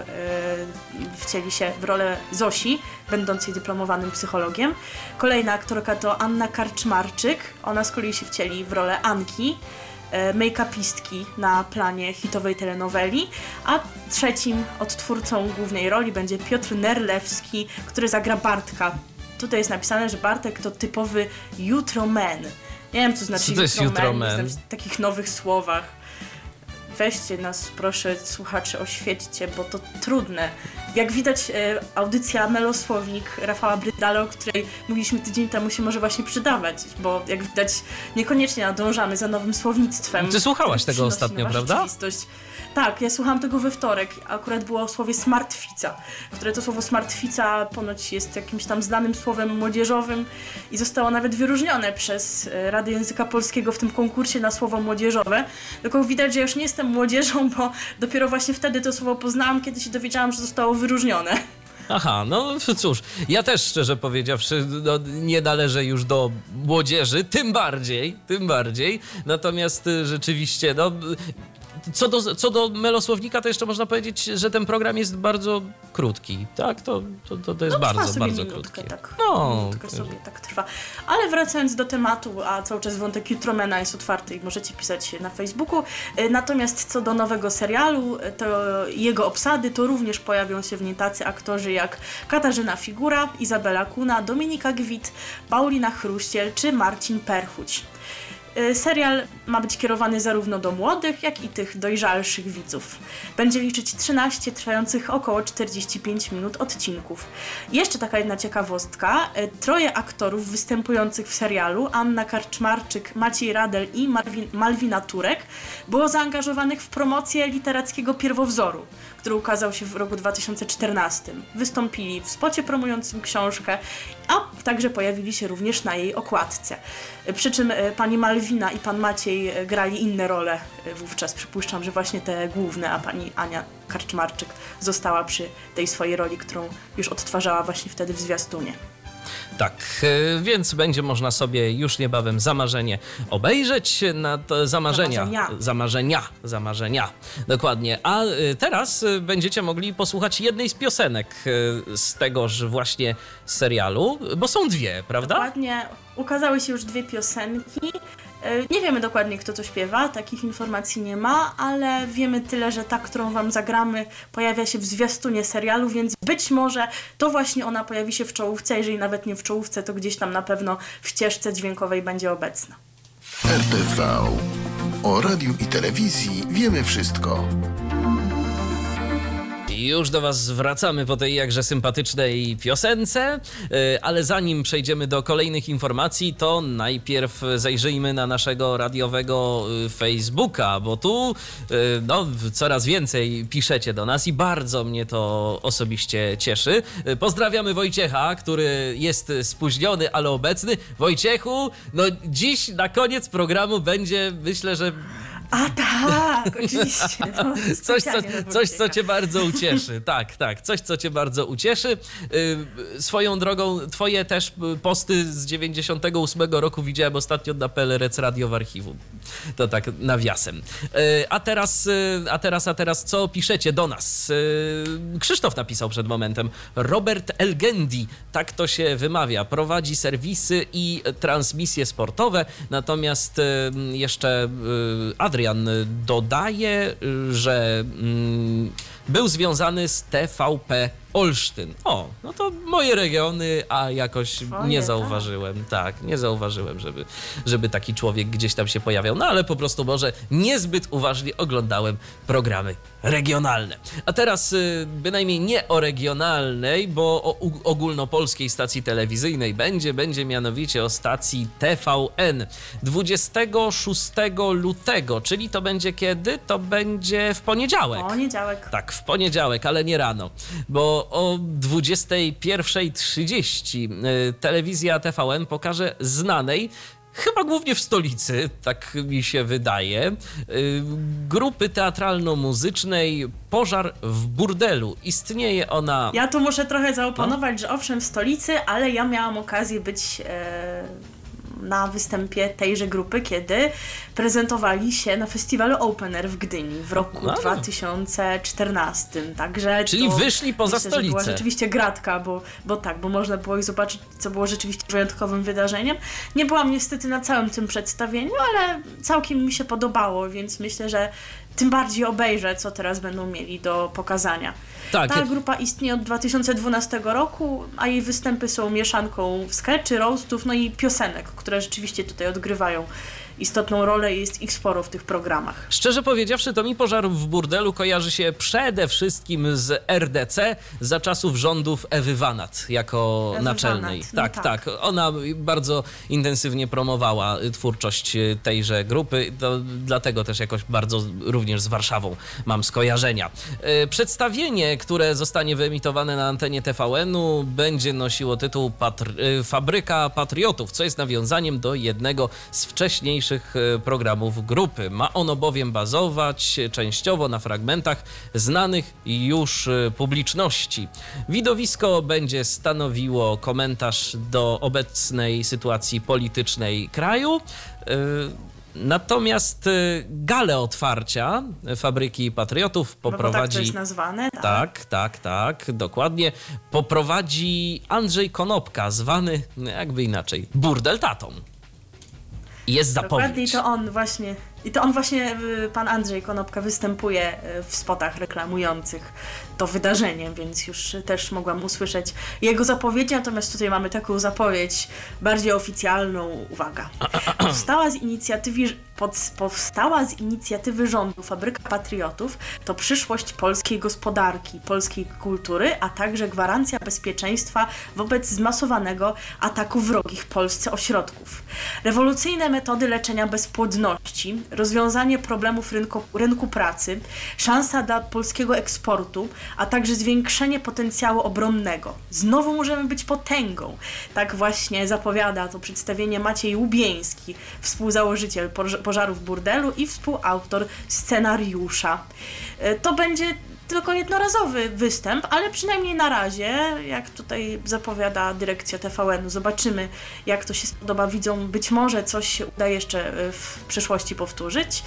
yy, wcieli się w rolę Zosi, będącej dyplomowanym psychologiem. Kolejna aktorka to Anna Karczmarczyk, ona z kolei się wcieli w rolę Anki make-upistki na planie hitowej telenoweli, a trzecim odtwórcą głównej roli będzie Piotr Nerlewski, który zagra Bartka. Tutaj jest napisane, że Bartek to typowy jutro man. Nie wiem, co znaczy Co jutro jutro man, man? w takich nowych słowach. Weźcie nas, proszę, słuchacze, oświećcie, bo to trudne. Jak widać, e, audycja Melosłownik Rafała Brydala, o której mówiliśmy tydzień temu, się może właśnie przydawać, bo jak widać, niekoniecznie nadążamy za nowym słownictwem. Ty słuchałaś tego ostatnio, prawda? rzeczywistość. Tak, ja słuchałam tego we wtorek. Akurat było o słowie smartfica, które to słowo smartfica ponoć jest jakimś tam znanym słowem młodzieżowym i zostało nawet wyróżnione przez e, Radę Języka Polskiego w tym konkursie na słowo młodzieżowe. Tylko widać, że już nie jestem młodzieżą, bo dopiero właśnie wtedy to słowo poznałam, kiedy się dowiedziałam, że zostało wyróżnione. Aha, no cóż, ja też szczerze powiedziawszy no, nie należę już do młodzieży, tym bardziej, tym bardziej. Natomiast y, rzeczywiście, no. Co do, co do melosłownika, to jeszcze można powiedzieć, że ten program jest bardzo krótki. Tak, to, to, to, to jest No, bardzo, bardzo minutkę, krótki. Tak. No, minutkę sobie tak trwa. Ale wracając do tematu, a cały czas wątek Jutromena jest otwarty i możecie pisać na Facebooku. E, Natomiast co do nowego serialu, e, to jego obsady, to również pojawią się w niej tacy aktorzy jak Katarzyna Figura, Izabela Kuna, Dominika Gwit, Paulina Chruściel czy Marcin Perchuć. Y, Serial ma być kierowany zarówno do młodych, jak i tych dojrzalszych widzów. Będzie liczyć 13 trwających około 45 minut odcinków. Jeszcze taka jedna ciekawostka. y, Troje aktorów występujących w serialu, Anna Karczmarczyk, Maciej Radel i Marwin, Malwina Turek, było zaangażowanych w promocję literackiego pierwowzoru, który ukazał się w roku 2014. Wystąpili w spocie promującym książkę, a także pojawili się również na jej okładce. Przy czym e, pani Malwina i pan Maciej e, grali inne role e, wówczas. Przypuszczam, że właśnie te główne, a pani Ania Karczmarczyk została przy tej swojej roli, którą już odtwarzała właśnie wtedy w zwiastunie. Tak, więc będzie można sobie już niebawem zamarzenie obejrzeć na to zamarzenia. Zamarzenia. Zamarzenia, zamarzenia. Dokładnie. A teraz będziecie mogli posłuchać jednej z piosenek z tegoż właśnie serialu, bo są dwie, prawda? Dokładnie ukazały się już dwie piosenki. E, Nie wiemy dokładnie, kto to śpiewa, takich informacji nie ma, ale wiemy tyle, że ta, którą Wam zagramy, pojawia się w zwiastunie serialu, więc być może to właśnie ona pojawi się w czołówce, jeżeli nawet nie w czołówce, to gdzieś tam na pewno w ścieżce dźwiękowej będzie obecna. RTV. O radiu i telewizji wiemy wszystko. Już do Was wracamy po tej jakże sympatycznej piosence, yy, ale zanim przejdziemy do kolejnych informacji, to najpierw zajrzyjmy na naszego radiowego yy, Facebooka, bo tu yy, no, coraz więcej piszecie do nas i bardzo mnie to osobiście cieszy. Pozdrawiamy Wojciecha, który jest spóźniony, ale obecny. Wojciechu, no dziś na koniec programu będzie, myślę, że A tak, oczywiście. No, coś, co, coś, co cię bardzo ucieszy. Tak, tak, coś, co cię bardzo ucieszy. Yy, swoją drogą, twoje też y, posty z 98 roku widziałem ostatnio na PLRC Radio w archiwum. To tak nawiasem. Yy, a teraz, yy, a teraz, a teraz, co piszecie do nas? Krzysztof napisał przed momentem. Robert Elgendi, tak to się wymawia, prowadzi serwisy i transmisje sportowe, natomiast jeszcze yy, Adrian dodaje, yy, że mm, był związany z TVP Olsztyn. O, no to moje regiony, a jakoś Twoje, nie tak. zauważyłem. Tak, nie zauważyłem, żeby, żeby taki człowiek gdzieś tam się pojawiał. No ale po prostu może niezbyt uważnie oglądałem programy regionalne. A teraz y, bynajmniej nie o regionalnej, bo o ogólnopolskiej stacji telewizyjnej będzie, będzie mianowicie o stacji TVN 26 lutego, czyli to będzie kiedy? To będzie w poniedziałek. Poniedziałek. Tak, w poniedziałek, ale nie rano, bo o 21.30 y, telewizja TVN pokaże znanej, chyba głównie w stolicy, tak mi się wydaje, y, grupy teatralno-muzycznej Pożar w burdelu. Istnieje ona... Ja tu muszę trochę zaoponować, że owszem w stolicy, ale ja miałam okazję być e, na występie tejże grupy, kiedy prezentowali się na festiwalu Open Air w Gdyni w roku A. 2014. Także Czyli wyszli poza myślę, że była stolicę. rzeczywiście gratka, bo, bo tak, bo można było ich zobaczyć, co było rzeczywiście wyjątkowym wydarzeniem. Nie byłam niestety na całym tym przedstawieniu, ale całkiem mi się podobało, więc myślę, że tym bardziej obejrzę, co teraz będą mieli do pokazania. Tak, Ta grupa istnieje od 2012 roku, a jej występy są mieszanką sketchy, roastów, no i piosenek, które rzeczywiście tutaj odgrywają istotną rolę i jest ich sporo w tych programach. Szczerze powiedziawszy, to mi pożar w burdelu kojarzy się przede wszystkim z RDC za czasów rządów Ewy Wanat jako Ewy naczelnej. Wanat, no tak, tak. tak, Ona bardzo intensywnie promowała twórczość tejże grupy. To dlatego też jakoś bardzo również z Warszawą mam skojarzenia. E, Przedstawienie, które zostanie wyemitowane na antenie TVN-u będzie nosiło tytuł Patr- e, Fabryka Patriotów, co jest nawiązaniem do jednego z wcześniejszych e, programów grupy. Ma ono bowiem bazować częściowo na fragmentach znanych już e, publiczności. Widowisko będzie stanowiło komentarz do obecnej sytuacji politycznej kraju. E, Natomiast e, galę otwarcia Fabryki Patriotów No bo tak to poprowadzi jest nazwane. Tak. tak, tak, tak, dokładnie. Poprowadzi Andrzej Konopka, zwany jakby inaczej Burdel Tatą. Jest Dokładnie zapowiedź. to on właśnie, i to on właśnie, y, pan Andrzej Konopka występuje y, w spotach reklamujących to wydarzenie, więc już też mogłam usłyszeć jego zapowiedzi, natomiast tutaj mamy taką zapowiedź bardziej oficjalną. Uwaga. Powstała z inicjatywy, pod, powstała z inicjatywy rządu Fabryka Patriotów to przyszłość polskiej gospodarki, polskiej kultury, a także gwarancja bezpieczeństwa wobec zmasowanego ataku wrogich Polsce ośrodków. Rewolucyjne metody leczenia bezpłodności, rozwiązanie problemów rynku, rynku pracy, szansa dla polskiego eksportu, a także zwiększenie potencjału obronnego. Znowu możemy być potęgą. Tak właśnie zapowiada to przedstawienie Maciej Łubieński, współzałożyciel Poż- Pożarów Burdelu i współautor scenariusza. E, To będzie tylko jednorazowy występ, ale przynajmniej na razie, jak tutaj zapowiada dyrekcja TVN-u, zobaczymy jak to się spodoba widzom. Być może coś się uda jeszcze e, w przyszłości powtórzyć.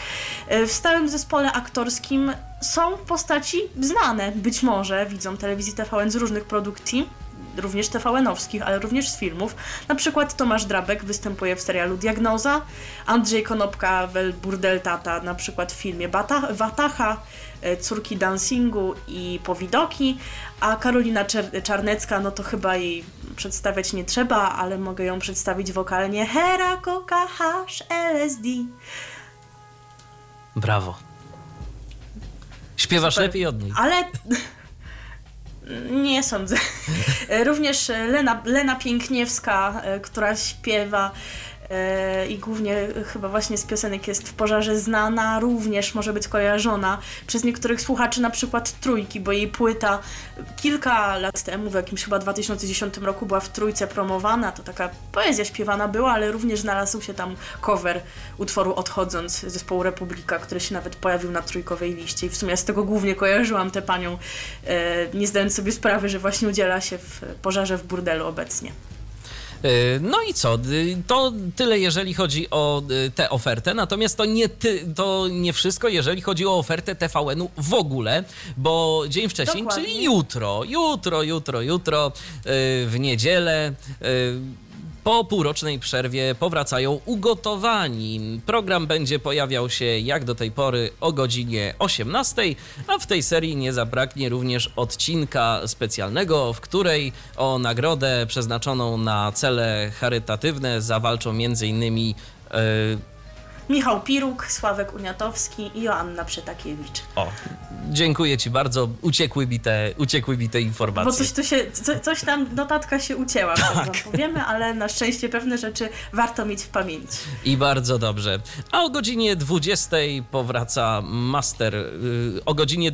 E, W stałym zespole aktorskim są postaci znane, być może widzom telewizji TVN z różnych produkcji. również TVN-owskich, ale również z filmów. Na przykład Tomasz Drabek występuje w serialu Diagnoza, Andrzej Konopka w Burdel Tata na przykład w filmie Bata, Watacha, Córki Dancingu i Powidoki, a Karolina Czer Czarnecka, no to chyba jej przedstawiać nie trzeba, ale mogę ją przedstawić wokalnie Hera, Coca, Hash, LSD. Brawo. Śpiewasz Super. lepiej od niej. Ale nie sądzę. Również Lena, Lena Piękniewska, e, która śpiewa e, i głównie chyba właśnie z piosenek jest w pożarze znana, również może być kojarzona przez niektórych słuchaczy, na przykład Trójki, bo jej płyta kilka lat temu, w jakimś chyba 2010 roku była w Trójce promowana, to taka poezja śpiewana była, ale również znalazł się tam cover utworu Odchodząc zespołu Republika, który się nawet pojawił na trójkowej liście i w sumie z tego głównie kojarzyłam tę panią, e, nie zdając sobie sprawy, że właśnie udziela się w pożarze w burdelu obecnie. Y, No i co? Y, To tyle, jeżeli chodzi o y, tę ofertę. Natomiast to nie, ty, to nie wszystko, jeżeli chodzi o ofertę TVN-u w ogóle, bo dzień wcześniej, Dokładnie. czyli jutro, jutro, jutro, jutro, y, w niedzielę. Po półrocznej przerwie powracają ugotowani. Program będzie pojawiał się jak do tej pory o godzinie 18, a w tej serii nie zabraknie również odcinka specjalnego, w której o nagrodę przeznaczoną na cele charytatywne zawalczą m.in. Michał Piruk, Sławek Uniatowski i Joanna Przetakiewicz. o, dziękuję Ci bardzo, uciekły mi te, uciekły mi te informacje. Bo coś tu się, co, coś tam, notatka się ucięła, tak. powiemy, ale na szczęście pewne rzeczy warto mieć w pamięci. I bardzo dobrze. A o godzinie 20 powraca Master. Yy, o godzinie.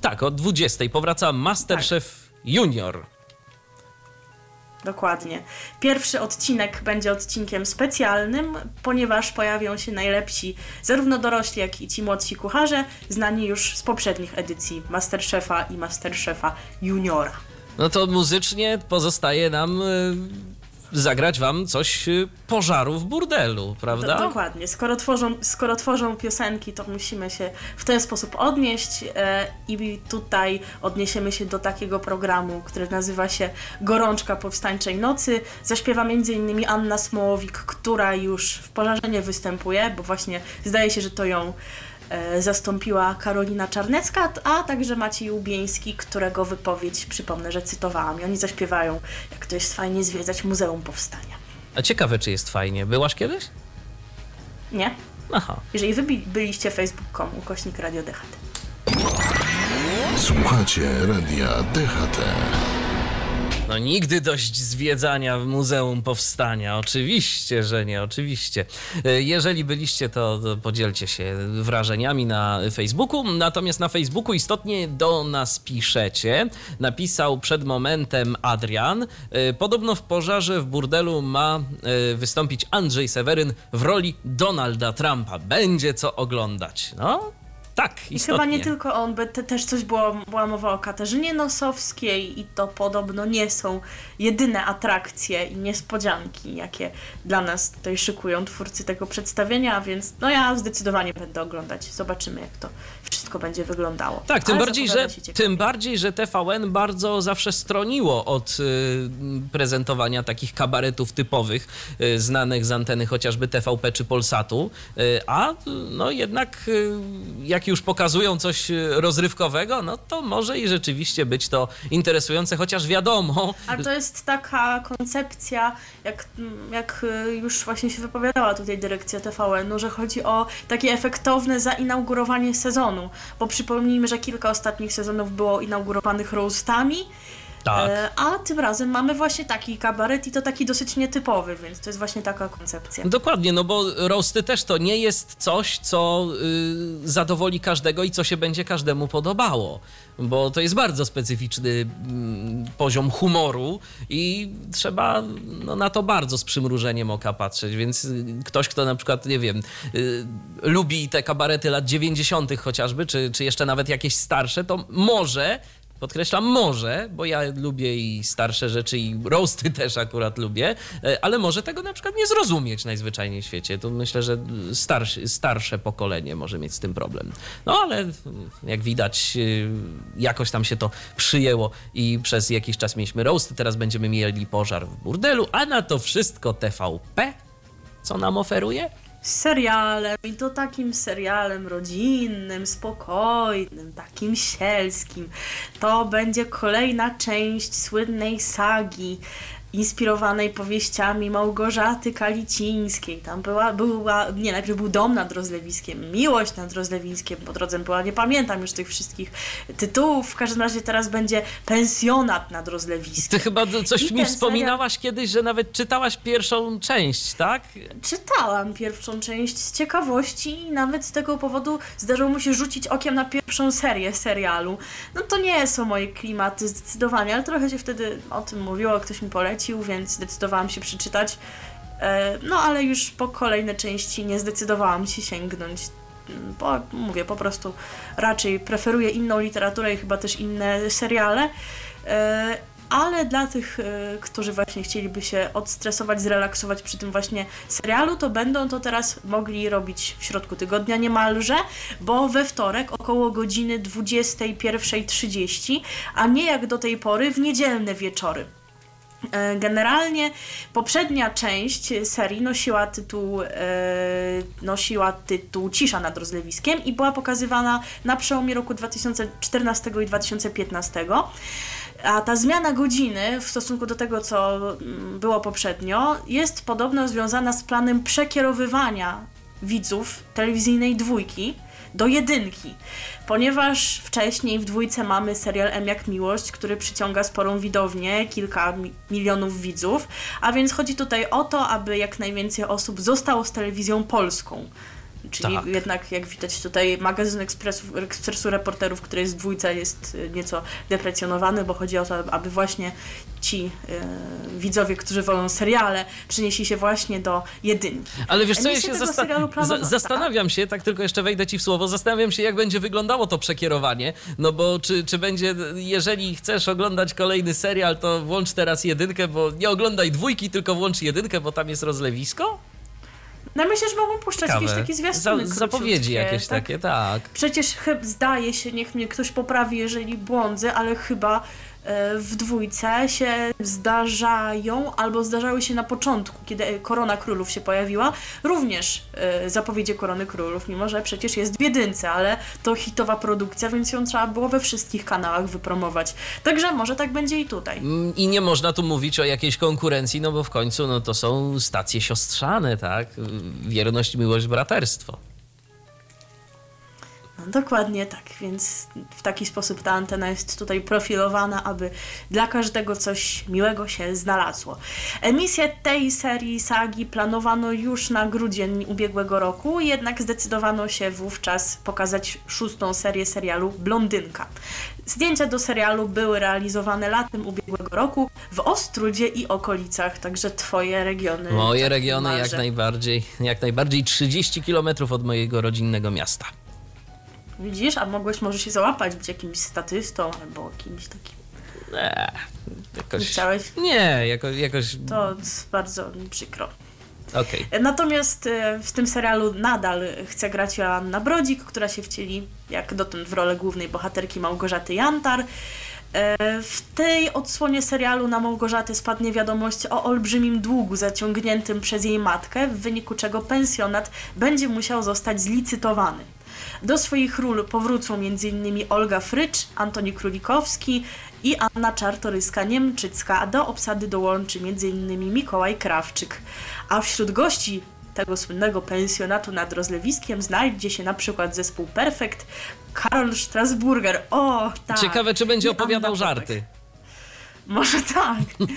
Tak, o 20 powraca Masterchef Junior. Dokładnie. Pierwszy odcinek będzie odcinkiem specjalnym, ponieważ pojawią się najlepsi, zarówno dorośli, jak i ci młodsi kucharze, znani już z poprzednich edycji Masterchefa i Masterchefa Juniora. No to muzycznie pozostaje nam yy, zagrać wam coś yy, pożaru w burdelu, prawda? Do, dokładnie. Skoro tworzą, skoro tworzą piosenki, to musimy się w ten sposób odnieść e, i tutaj odniesiemy się do takiego programu, który nazywa się Gorączka Powstańczej Nocy. Zaśpiewa m.in. Anna Smołowik, która już w pożarze nie występuje, bo właśnie zdaje się, że to ją zastąpiła Karolina Czarnecka, a także Maciej Ubieński, którego wypowiedź, przypomnę, że cytowałam. I oni zaśpiewają, jak to jest fajnie zwiedzać Muzeum Powstania. A ciekawe, czy jest fajnie. Byłaś kiedyś? Nie? Aha. Jeżeli wy byliście facebook.com ukośnik Radio DHT. Słuchacie Radia DHT. No nigdy dość zwiedzania w Muzeum Powstania. Oczywiście, że nie, oczywiście. E, Jeżeli byliście, to, podzielcie się wrażeniami na Facebooku. Natomiast na Facebooku istotnie do nas piszecie. Napisał przed momentem Adrian. E, Podobno w pożarze w burdelu ma e, wystąpić Andrzej Seweryn w roli Donalda Trumpa. Będzie co oglądać. No, tak, I istotnie. chyba nie tylko on, bo te, też coś było, była mowa o Katarzynie Nosowskiej i to podobno nie są jedyne atrakcje i niespodzianki, jakie dla nas tutaj szykują twórcy tego przedstawienia, więc no ja zdecydowanie będę oglądać. Zobaczymy, jak to wszystko będzie wyglądało. Tak, tym Ale bardziej, że, tym bardziej, że TVN bardzo zawsze stroniło od y, prezentowania takich kabaretów typowych, y, znanych z anteny chociażby TVP czy Polsatu, y, a no jednak y, jak już pokazują coś y, rozrywkowego, no to może i rzeczywiście być to interesujące, chociaż wiadomo, Ale to jest taka koncepcja, jak, jak y, już właśnie się wypowiadała tutaj dyrekcja TVN-u, że chodzi o takie efektowne zainaugurowanie sezonu. Bo przypomnijmy, że kilka ostatnich sezonów było inaugurowanych roastami, tak. e, a tym razem mamy właśnie taki kabaret i to taki dosyć nietypowy, więc to jest właśnie taka koncepcja. Dokładnie, no bo roasty też to nie jest coś, co y, zadowoli każdego i co się będzie każdemu podobało. Bo to jest bardzo specyficzny mm, poziom humoru i trzeba no, na to bardzo z przymrużeniem oka patrzeć. Więc y, ktoś, kto na przykład, nie wiem, y, lubi te kabarety lat 90. chociażby, czy, czy jeszcze nawet jakieś starsze, to może Podkreślam może, bo ja lubię i starsze rzeczy, i roasty też akurat lubię, e, ale może tego na przykład nie zrozumieć najzwyczajniej w świecie. To myślę, że starszy, starsze pokolenie może mieć z tym problem. No ale jak widać, y, jakoś tam się to przyjęło i przez jakiś czas mieliśmy roasty, teraz będziemy mieli pożar w burdelu, a na to wszystko TVP, co nam oferuje? Serialem i to takim serialem rodzinnym, spokojnym, takim sielskim. To będzie kolejna część słynnej sagi inspirowanej powieściami Małgorzaty Kalicińskiej. Tam była, była nie, najpierw był Dom nad Rozlewiskiem, Miłość nad Rozlewiskiem, po drodze była, nie pamiętam już tych wszystkich tytułów, w każdym razie teraz będzie Pensjonat nad Rozlewiskiem. Ty chyba coś I mi wspominałaś kiedyś, że nawet czytałaś pierwszą część, tak? Czytałam pierwszą część z ciekawości i nawet z tego powodu zdarzyło mu się rzucić okiem na pierwszą serię serialu. No to nie są moje klimaty zdecydowanie, ale trochę się wtedy o tym mówiło, ktoś mi polecił, więc zdecydowałam się przeczytać. E, No ale już po kolejne części nie zdecydowałam się sięgnąć. Mm, Bo mówię, po prostu raczej preferuję inną literaturę i chyba też inne seriale. E, ale dla tych, e, którzy właśnie chcieliby się odstresować, zrelaksować przy tym właśnie serialu, to będą to teraz mogli robić w środku tygodnia niemalże, bo we wtorek około godziny 21.30, a nie jak do tej pory w niedzielne wieczory. E, Generalnie poprzednia część serii nosiła tytuł, e, nosiła tytuł Cisza nad rozlewiskiem i była pokazywana na przełomie roku 2014 i 2015. A ta zmiana godziny w stosunku do tego, co mm, było poprzednio, jest podobno związana z planem przekierowywania widzów telewizyjnej dwójki do jedynki, ponieważ wcześniej w dwójce mamy serial M jak Miłość, który przyciąga sporą widownię, kilka mi- milionów widzów, a więc chodzi tutaj o to, aby jak najwięcej osób zostało z telewizją polską. Czyli Tak. jednak, jak widać tutaj, magazyn Ekspresu, Ekspresu Reporterów, który jest w dwójce, jest y, nieco deprecjonowany, bo chodzi o to, aby właśnie ci y, widzowie, którzy wolą seriale, przenieśli się właśnie do jedynki. Ale wiesz co, ja się tego zasta- serialu planowa- za- zastanawiam się, tak tylko jeszcze wejdę ci w słowo, zastanawiam się, jak będzie wyglądało to przekierowanie, no bo czy, czy będzie, jeżeli chcesz oglądać kolejny serial, to włącz teraz jedynkę, bo nie oglądaj dwójki, tylko włącz jedynkę, bo tam jest rozlewisko? No myślę, że mogą puszczać jakieś Ciekawe. takie zwiastuny Za, Zapowiedzi jakieś tak? takie, tak. Przecież chyba zdaje się, niech mnie ktoś poprawi, jeżeli błądzę, ale chyba w dwójce się zdarzają, albo zdarzały się na początku, kiedy Korona Królów się pojawiła, również e, zapowiedzi Korony Królów, mimo że przecież jest w jedynce, ale to hitowa produkcja, więc ją trzeba było we wszystkich kanałach wypromować. Także może tak będzie i tutaj. Mm, I nie można tu mówić o jakiejś konkurencji, no bo w końcu no, to są stacje siostrzane, tak? Wierność, miłość, braterstwo. Dokładnie tak, więc w taki sposób ta antena jest tutaj profilowana, aby dla każdego coś miłego się znalazło. Emisję tej serii sagi planowano już na grudzień ubiegłego roku, jednak zdecydowano się wówczas pokazać szóstą serię serialu Blondynka. Zdjęcia do serialu były realizowane latem ubiegłego roku w Ostrudzie i okolicach, także twoje regiony. Moje tak regiony jak niemalże. najbardziej, jak najbardziej 30 kilometrów od mojego rodzinnego miasta. Widzisz, a mogłeś może się załapać, być jakimś statystą albo kimś takim. Eee, Nie jakoś... chciałeś? Nie, jako, jakoś... To bardzo mi przykro. Okej. Natomiast e, w tym serialu nadal chce grać Joanna Brodzik, która się wcieli jak dotąd w rolę głównej bohaterki Małgorzaty Jantar. E, W tej odsłonie serialu na Małgorzatę spadnie wiadomość o olbrzymim długu zaciągniętym przez jej matkę, w wyniku czego pensjonat będzie musiał zostać zlicytowany. Do swoich ról powrócą m.in. Olga Frycz, Antoni Królikowski i Anna Czartoryska-Niemczycka, a do obsady dołączy m.in. Mikołaj Krawczyk. A wśród gości tego słynnego pensjonatu nad Rozlewiskiem znajdzie się na przykład zespół Perfekt, Karol Strasburger. O, tak. Ciekawe, czy będzie opowiadał żarty. Może tak.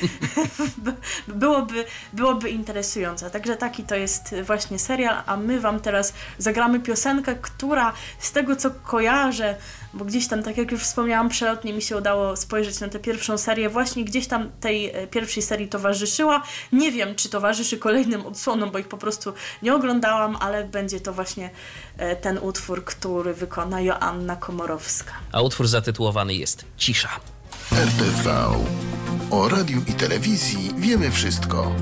byłoby, byłoby interesujące. Także taki to jest właśnie serial, a my Wam teraz zagramy piosenkę, która z tego co kojarzę, bo gdzieś tam, tak jak już wspomniałam, przelotnie mi się udało spojrzeć na tę pierwszą serię, właśnie gdzieś tam tej e, pierwszej serii towarzyszyła. Nie wiem, czy towarzyszy kolejnym odsłonom, bo ich po prostu nie oglądałam, ale będzie to właśnie e, ten utwór, który wykona Joanna Komorowska. A utwór zatytułowany jest Cisza. RTV. O radiu i telewizji wiemy wszystko.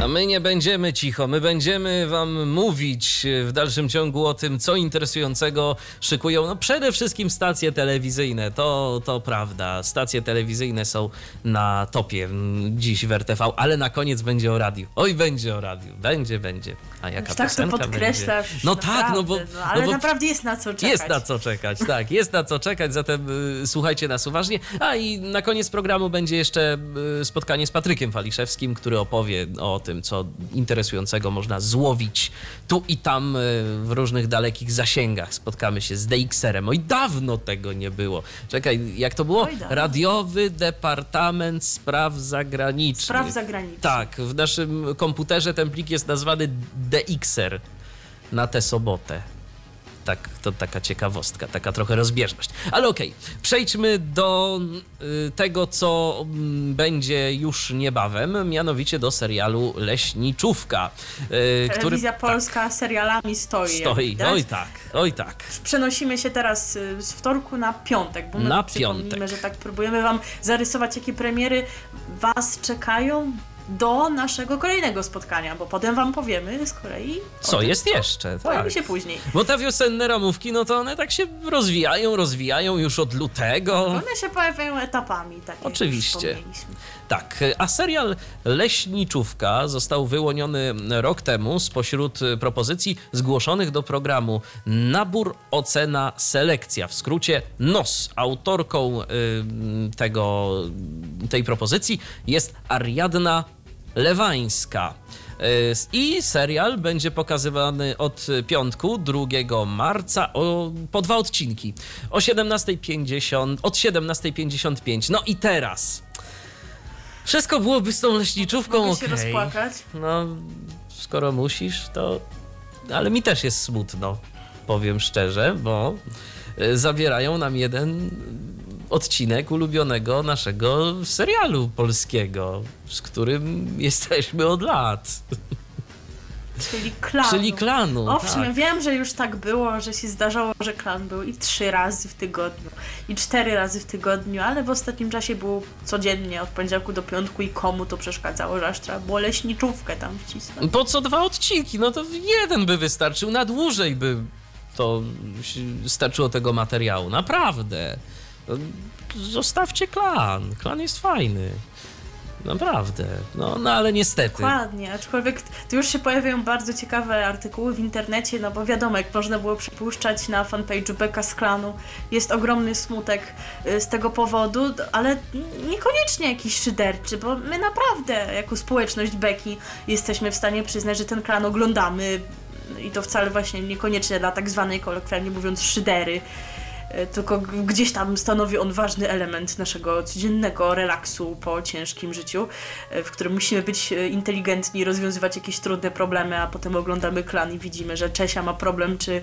A my nie będziemy cicho, my będziemy wam mówić w dalszym ciągu o tym, co interesującego szykują. No przede wszystkim stacje telewizyjne, to, to prawda. Stacje telewizyjne są na topie mm, dziś w RTV, ale na koniec będzie o radiu. Oj, będzie o radiu, będzie, będzie. A jaka tak to podkreślasz. będzie? No tak, no bo... No, ale no bo naprawdę jest na co czekać. Jest na co czekać, tak, jest na co czekać, zatem y, słuchajcie nas uważnie. A i na koniec programu będzie jeszcze y, spotkanie z Patrykiem Waliszewskim, który opowie o tym, co interesującego można złowić tu i tam y, w różnych dalekich zasięgach. Spotkamy się z DXR-em. Oj, dawno tego nie było. Czekaj, jak to było? Oj. Radiowy Departament Spraw Zagranicznych. Spraw zagranicznych. Tak, w naszym komputerze ten plik jest nazwany DXR na tę sobotę. Tak, to taka ciekawostka, taka trochę rozbieżność. Ale okej, przejdźmy do y, tego, co mm, będzie już niebawem, mianowicie do serialu Leśniczówka, y, który Telewizja Polska serialami stoi. stoi. Oj tak, oj tak. Przenosimy się teraz y, z wtorku na piątek, bo my Na przypomnijmy, piątek. że tak próbujemy Wam zarysować, jakie premiery Was czekają do naszego kolejnego spotkania, bo potem Wam powiemy z kolei. Co tym, jest jeszcze? Pojawi Tak. się później. Bo te wiosenne ramówki, no to one tak się rozwijają, rozwijają już od lutego. One się pojawiają etapami, tak Oczywiście. Tak, a serial Leśniczówka został wyłoniony rok temu spośród propozycji zgłoszonych do programu Nabór, Ocena, Selekcja, w skrócie NOS. Autorką y, tego, tej propozycji jest Ariadna Lewańska. Y, I serial będzie pokazywany od piątku 2 marca o, po dwa odcinki. O 17.50, od 17.55. No i teraz. Wszystko byłoby z tą leśniczówką Mogę okej. się rozpłakać. No, skoro musisz, to. Ale mi też jest smutno, powiem szczerze, bo y, zabierają nam jeden odcinek ulubionego naszego serialu polskiego, z którym jesteśmy od lat. Czyli klanu. Czyli klanu. Owszem, tak. wiem, że już tak było, że się zdarzało, że klan był i trzy razy w tygodniu, i cztery razy w tygodniu, ale w ostatnim czasie było codziennie, od poniedziałku do piątku i komu to przeszkadzało, że aż trzeba było leśniczówkę tam wcisnąć. Po co dwa odcinki? No to jeden by wystarczył, na dłużej by to starczyło tego materiału. Naprawdę. No, Zostawcie klan. Klan jest fajny. Naprawdę. No, no ale niestety. Dokładnie, aczkolwiek tu już się pojawiają bardzo ciekawe artykuły w internecie, no bo wiadomo, jak można było przypuszczać na fanpage'u Beka z klanu, jest ogromny smutek y, z tego powodu, ale niekoniecznie jakiś szyderczy, bo my naprawdę jako społeczność Beki jesteśmy w stanie przyznać, że ten klan oglądamy i to wcale właśnie niekoniecznie dla tak zwanej, kolokwialnie mówiąc, szydery, tylko g- gdzieś tam stanowi on ważny element naszego codziennego relaksu po ciężkim życiu, y, w którym musimy być y, inteligentni, rozwiązywać jakieś trudne problemy, a potem oglądamy klan i widzimy, że Czesia ma problem, czy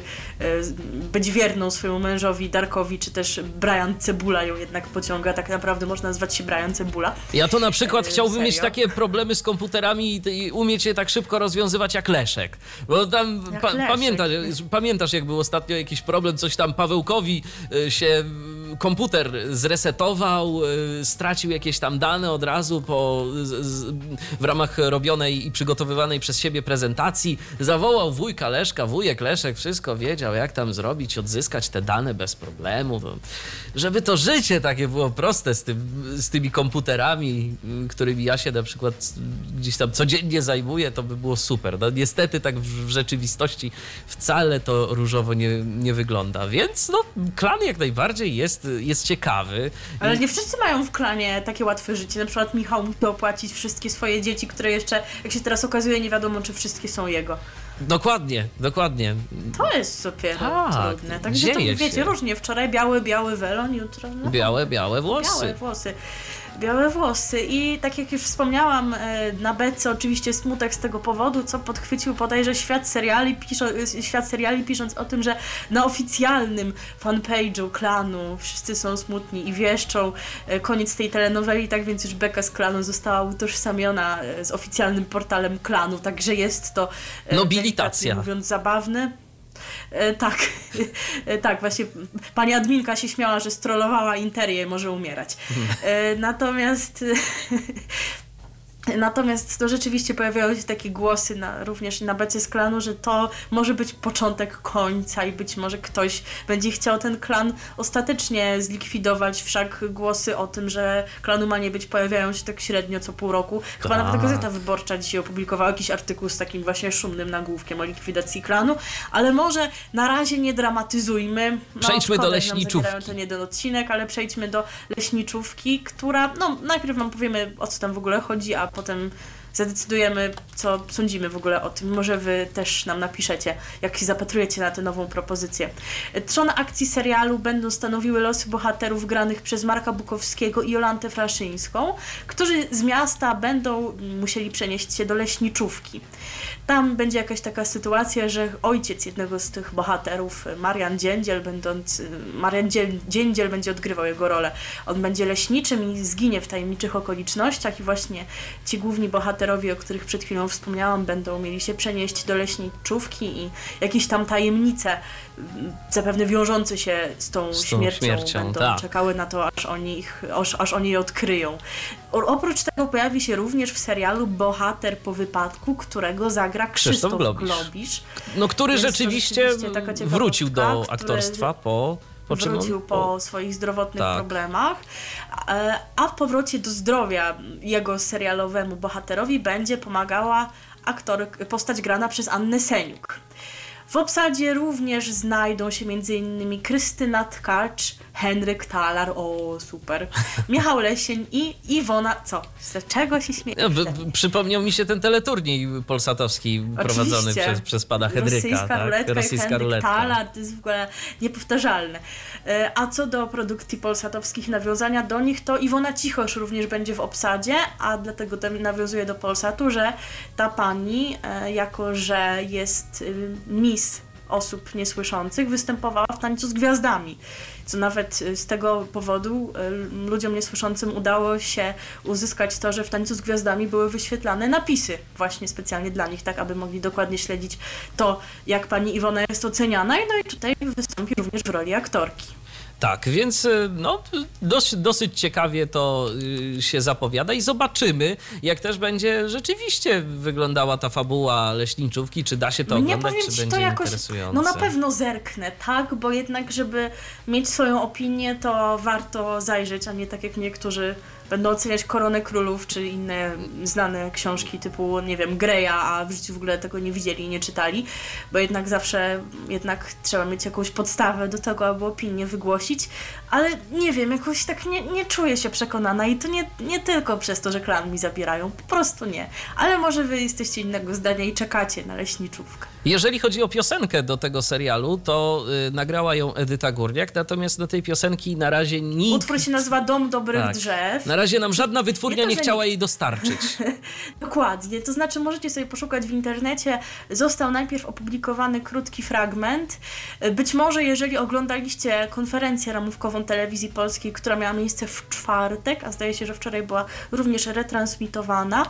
być wierną swojemu mężowi Darkowi, czy też Brian Cebula ją jednak pociąga. Tak naprawdę można nazwać się Brian Cebula. Ja to na przykład E, chciałbym mieć serio? takie problemy z komputerami i, umieć je tak szybko rozwiązywać jak Leszek. Bo tam Jak pa, Leszek. pamiętasz, pamiętasz, jak był ostatnio jakiś problem, coś tam Pawełkowi się y, komputer zresetował, y, stracił jakieś tam dane od razu po, z, w ramach robionej i przygotowywanej przez siebie prezentacji. Zawołał wujka Leszka, wujek Leszek wszystko wiedział, jak tam zrobić, odzyskać te dane bez problemu. No, żeby to życie takie było proste z, tym, z tymi komputerami, którymi ja się na przykład gdzieś tam codziennie zajmuję, to by było super. No niestety tak w, w rzeczywistości wcale to różowo nie, nie wygląda, więc no klan jak najbardziej jest, jest ciekawy. Ale nie wszyscy mają w klanie takie łatwe życie. Na przykład Michał musi opłacić wszystkie swoje dzieci, które jeszcze, jak się teraz okazuje, nie wiadomo, czy wszystkie są jego. Dokładnie, dokładnie. To jest dopiero Tak, trudne. Także to wiecie, się. różnie. Wczoraj biały, biały welon, jutro no, Białe, białe włosy. białe włosy. Białe włosy i tak jak już wspomniałam e, na bece oczywiście smutek z tego powodu, co podchwycił bodajże świat seriali, piszą, e, świat seriali pisząc o tym, że na oficjalnym fanpage'u klanu wszyscy są smutni i wieszczą e, koniec tej telenoweli, tak więc już beka z klanu została utożsamiona e, z oficjalnym portalem klanu, także jest to Nobilitacja. delikatnie mówiąc zabawne. E, tak, tak, właśnie pani adminka się śmiała, że strollowała interię, może umierać. E, natomiast Natomiast to rzeczywiście pojawiały się takie głosy na, również na becie z klanu, że to może być początek końca i być może ktoś będzie chciał ten klan ostatecznie zlikwidować. Wszak głosy o tym, że klanu ma nie być, pojawiają się tak średnio co pół roku. Chyba Tak. nawet Gazeta Wyborcza dzisiaj opublikowała jakiś artykuł z takim właśnie szumnym nagłówkiem o likwidacji klanu, ale może na razie nie dramatyzujmy. No, Przejdźmy do leśniczówki. ten jeden odcinek, ale przejdźmy do leśniczówki, która, no najpierw wam powiemy o co tam w ogóle chodzi, a potem zadecydujemy, co sądzimy w ogóle o tym. Może wy też nam napiszecie, jak się zapatrujecie na tę nową propozycję. Trzon akcji serialu będą stanowiły losy bohaterów granych przez Marka Bukowskiego i Jolantę Fraszyńską, którzy z miasta będą musieli przenieść się do leśniczówki. Tam będzie jakaś taka sytuacja, że ojciec jednego z tych bohaterów, Marian Dziędziel, będąc, Marian Dziel- Dziędziel będzie odgrywał jego rolę. On będzie leśniczym i zginie w tajemniczych okolicznościach i właśnie ci główni bohaterowie, o których przed chwilą wspomniałam, będą mieli się przenieść do leśniczówki i jakieś tam tajemnice, zapewne wiążące się z tą, Z tą śmiercią, śmiercią, będą tak. czekały na to, aż oni, ich, aż, aż oni je odkryją. O, oprócz tego pojawi się również w serialu bohater po wypadku, którego zagra Krzysztof Krzysztof Globisz. Globisz. No, który Więc rzeczywiście, rzeczywiście wrócił do który aktorstwa po, po on- wrócił po swoich zdrowotnych Tak. problemach, e, a w powrocie do zdrowia jego serialowemu bohaterowi będzie pomagała aktor, postać grana przez Annę Seniuk. W obsadzie również znajdą się m.in. Krystyna Tkacz, Henryk Talar, o super, Michał Lesień i Iwona, co? Z czego się śmiejesz? No, przypomniał mi się ten teleturniej polsatowski prowadzony Oczywiście. przez, przez pana Henryka. Rosyjska tak? ruletka Rosyjska Henryk ruletka. Talar, to jest w ogóle niepowtarzalne. E, A co do produkcji polsatowskich, nawiązania do nich, to Iwona Cichosz również będzie w obsadzie, a dlatego nawiązuje do Polsatu, że ta pani, e, jako że jest y, miss osób niesłyszących, występowała w Tańcu z Gwiazdami. Co nawet y, z tego powodu y, ludziom niesłyszącym udało się uzyskać to, że w Tańcu z Gwiazdami były wyświetlane napisy właśnie specjalnie dla nich, tak aby mogli dokładnie śledzić to, jak pani Iwona jest oceniana. No i tutaj wystąpi również w roli aktorki. Tak, więc y, no, dosyć, dosyć ciekawie to y, się zapowiada i zobaczymy, jak też będzie rzeczywiście wyglądała ta fabuła leśniczówki, czy da się to Mnie oglądać, powiem czy będzie to jakoś, interesujące. no na pewno zerknę, tak, bo jednak, żeby mieć swoją opinię, to warto zajrzeć, a nie tak jak niektórzy będą oceniać Koronę Królów, czy inne znane książki typu, nie wiem, Greya, a w życiu w ogóle tego nie widzieli nie czytali, bo jednak zawsze jednak trzeba mieć jakąś podstawę do tego, aby opinię wygłosić, ale nie wiem, jakoś tak nie, nie czuję się przekonana i to nie, nie tylko przez to, że klan mi zabierają, po prostu nie. Ale może wy jesteście innego zdania i czekacie na leśniczówkę. Jeżeli chodzi o piosenkę do tego serialu, to y, nagrała ją Edyta Górniak, natomiast do tej piosenki na razie nikt... Utwór się nazywa Dom Dobrych Tak. Drzew. Na razie nam żadna wytwórnia Nie to, nie chciała nie- jej dostarczyć. Dokładnie, to znaczy możecie sobie poszukać w internecie. Został najpierw opublikowany krótki fragment. Być może jeżeli oglądaliście konferencję ramówkową telewizji polskiej, która miała miejsce w czwartek, a zdaje się, że wczoraj była również retransmitowana,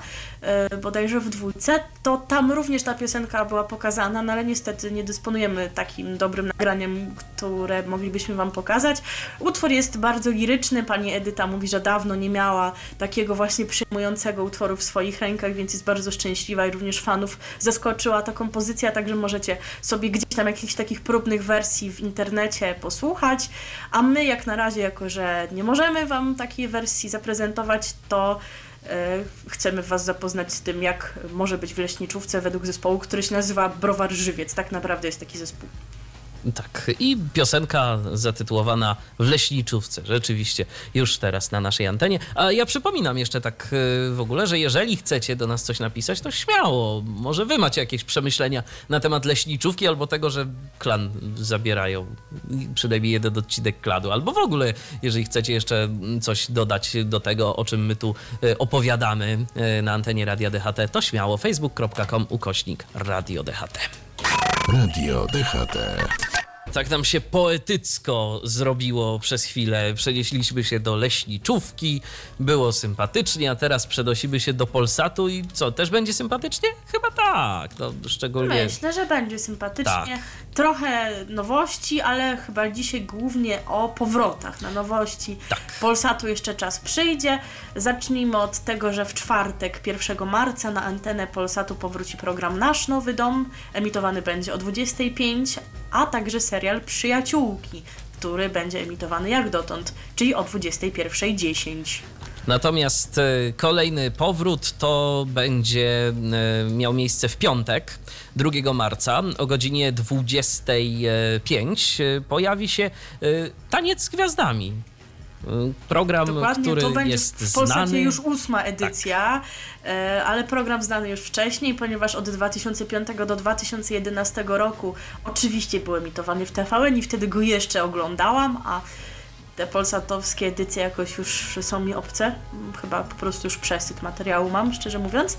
bodajże w dwójce, to tam również ta piosenka była pokazana, no ale niestety nie dysponujemy takim dobrym nagraniem, które moglibyśmy Wam pokazać. Utwór jest bardzo liryczny, pani Edyta mówi, że dawno nie miała takiego właśnie przejmującego utworu w swoich rękach, więc jest bardzo szczęśliwa i również fanów zaskoczyła ta kompozycja, także możecie sobie gdzieś tam jakichś takich próbnych wersji w internecie posłuchać, a my jak na razie, jako że nie możemy Wam takiej wersji zaprezentować, to e, chcemy Was zapoznać z tym, jak może być w leśniczówce według zespołu, który się nazywa Browar Żywiec. Tak naprawdę jest taki zespół. Tak, i piosenka zatytułowana W leśniczówce, rzeczywiście już teraz na naszej antenie. A ja przypominam jeszcze tak y, w ogóle, że jeżeli chcecie do nas coś napisać, to śmiało. Może wy macie jakieś przemyślenia na temat leśniczówki albo tego, że klan zabierają przynajmniej jeden odcinek klanu, albo w ogóle, jeżeli chcecie jeszcze coś dodać do tego, o czym my tu y, opowiadamy y, na antenie Radia DHT, to śmiało facebook.com ukośnik Radio DHT. Radio DHT. Tak nam się poetycko zrobiło przez chwilę. Przenieśliśmy się do leśniczówki, było sympatycznie, a teraz przenosimy się do Polsatu i co, też będzie sympatycznie? Chyba tak, no szczególnie... Myślę, że będzie sympatycznie. Tak. Trochę nowości, ale chyba dzisiaj głównie o powrotach na nowości. Tak. Polsatu jeszcze czas przyjdzie. Zacznijmy od tego, że w czwartek, 1 marca na antenę Polsatu powróci program Nasz Nowy Dom. Emitowany będzie o 25, a także serial Przyjaciółki, który będzie emitowany jak dotąd, czyli o 21.10. Natomiast e, kolejny powrót to będzie e, miał miejsce w piątek, 2 marca o godzinie 25 e, pojawi się Taniec z Gwiazdami. E, Program, Dokładnie, który to będzie jest w Polsacie znany. już ósma edycja, e, ale program znany już wcześniej, ponieważ od 2005 do 2011 roku oczywiście był emitowany w TVN i wtedy go jeszcze oglądałam, a te polsatowskie edycje jakoś już są mi obce. Mm, Chyba po prostu już przesyt materiału mam, szczerze mówiąc.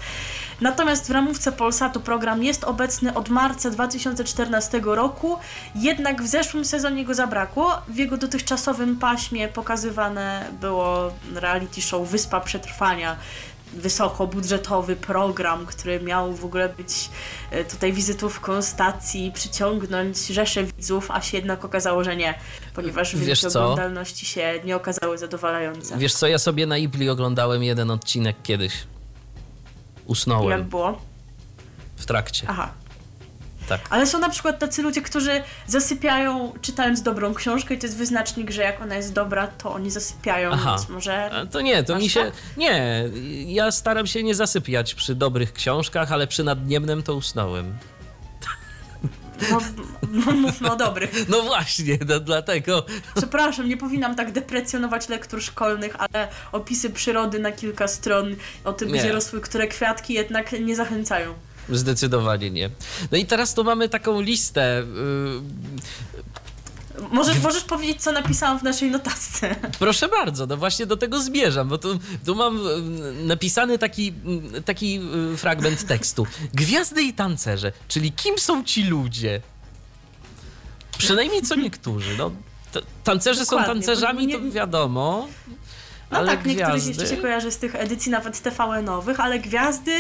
Natomiast w ramówce Polsatu program jest obecny od marca 2014 roku, jednak w zeszłym sezonie go zabrakło. W jego dotychczasowym paśmie pokazywane było reality show Wyspa Przetrwania. Wysokobudżetowy program, który miał w ogóle być e, tutaj wizytówką stacji, przyciągnąć rzesze widzów, a się jednak okazało, że nie, ponieważ wyniki oglądalności się nie okazały zadowalające. Wiesz co, ja sobie na Ibli oglądałem jeden odcinek kiedyś. Jak Usnąłem było? w trakcie. Aha. Tak. Ale są na przykład tacy ludzie, którzy zasypiają czytając dobrą książkę i to jest wyznacznik, że jak ona jest dobra, to oni zasypiają, Aha. więc może... A To nie, to Masz mi się. tak? Nie, ja staram się nie zasypiać przy dobrych książkach, ale przy nadniemnym to usnąłem. No, no, mówmy o dobrych. No właśnie, no dlatego. Przepraszam, nie powinnam tak deprecjonować lektur szkolnych, ale opisy przyrody na kilka stron o tym, Nie. gdzie rosły które kwiatki jednak nie zachęcają. Zdecydowanie nie. No i teraz tu mamy taką listę. yy, Możesz, możesz powiedzieć, co napisałam w naszej notatce. Proszę bardzo, no właśnie do tego zmierzam, bo tu, tu mam yy, napisany taki, yy, taki fragment tekstu. Gwiazdy i tancerze, czyli kim są ci ludzie? Przynajmniej co niektórzy. No, tancerze są Dokładnie, tancerzami, bo to nie- wiadomo. No ale tak, niektórych gwiazdy... jeszcze się kojarzy z tych edycji nawet TVN-owych, ale gwiazdy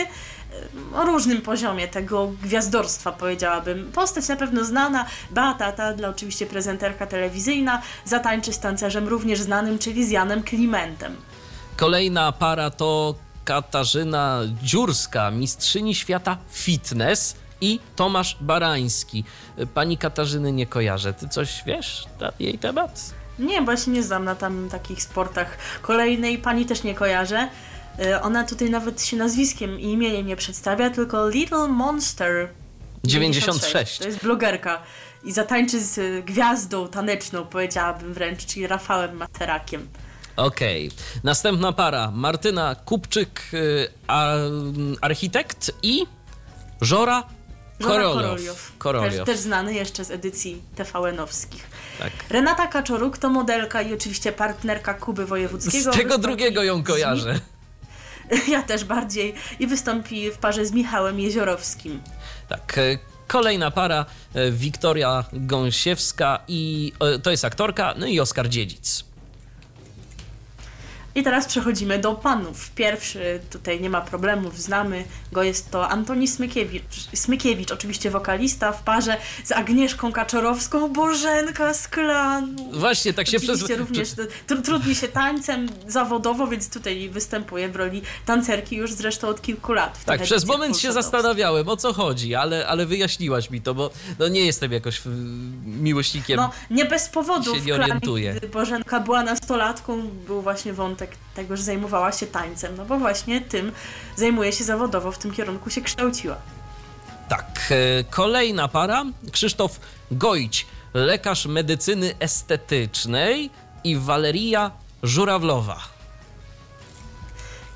o różnym poziomie tego gwiazdorstwa powiedziałabym. Postać na pewno znana, Beata Tadla, oczywiście prezenterka telewizyjna, zatańczy z tancerzem również znanym, czyli z Janem Klimentem. Kolejna para to Katarzyna Dziurska, mistrzyni świata fitness i Tomasz Barański. Pani Katarzyny nie kojarzę. Ty coś wiesz na jej temat? Nie, się nie znam na tam takich sportach. Kolejnej pani też nie kojarzę. E, Ona tutaj nawet się nazwiskiem i imieniem nie przedstawia, tylko Little Monster 96. To jest blogerka i zatańczy z e, gwiazdą taneczną, powiedziałabym wręcz, czyli Rafałem Materakiem. Okej. Następna para. Martyna Kupczyk, y, a, architekt i Żora Koroliow. Koroliow. Też, też znany jeszcze z edycji TVN-owskich. Tak. Renata Kaczoruk to modelka i oczywiście partnerka Kuby Wojewódzkiego. Z tego drugiego ją kojarzę. Ja też bardziej. I wystąpi w parze z Michałem Jeziorowskim. Tak. e, Kolejna para, e, Wiktoria Gąsiewska i e, to jest aktorka, no i Oskar Dziedzic. I teraz przechodzimy do panów. Pierwszy, tutaj nie ma problemów, znamy go, jest to Antoni Smykiewicz, Smykiewicz, oczywiście wokalista w parze z Agnieszką Kaczorowską, Bożenka z klanu. Właśnie, tak się przez... Również tr- trudni się tańcem zawodowo, więc tutaj występuje w roli tancerki już zresztą od kilku lat. Tak, przez moment się zastanawiałem, o co chodzi, ale, ale wyjaśniłaś mi to, bo no, nie jestem jakoś y, miłośnikiem. No, nie bez powodu się w nie klanie, Bożenka była nastolatką, był właśnie wątek tego, że zajmowała się tańcem, no bo właśnie tym zajmuje się zawodowo, w tym kierunku się kształciła. Tak, e, kolejna para, Krzysztof Gojć, lekarz medycyny estetycznej i Waleria Żurawlowa.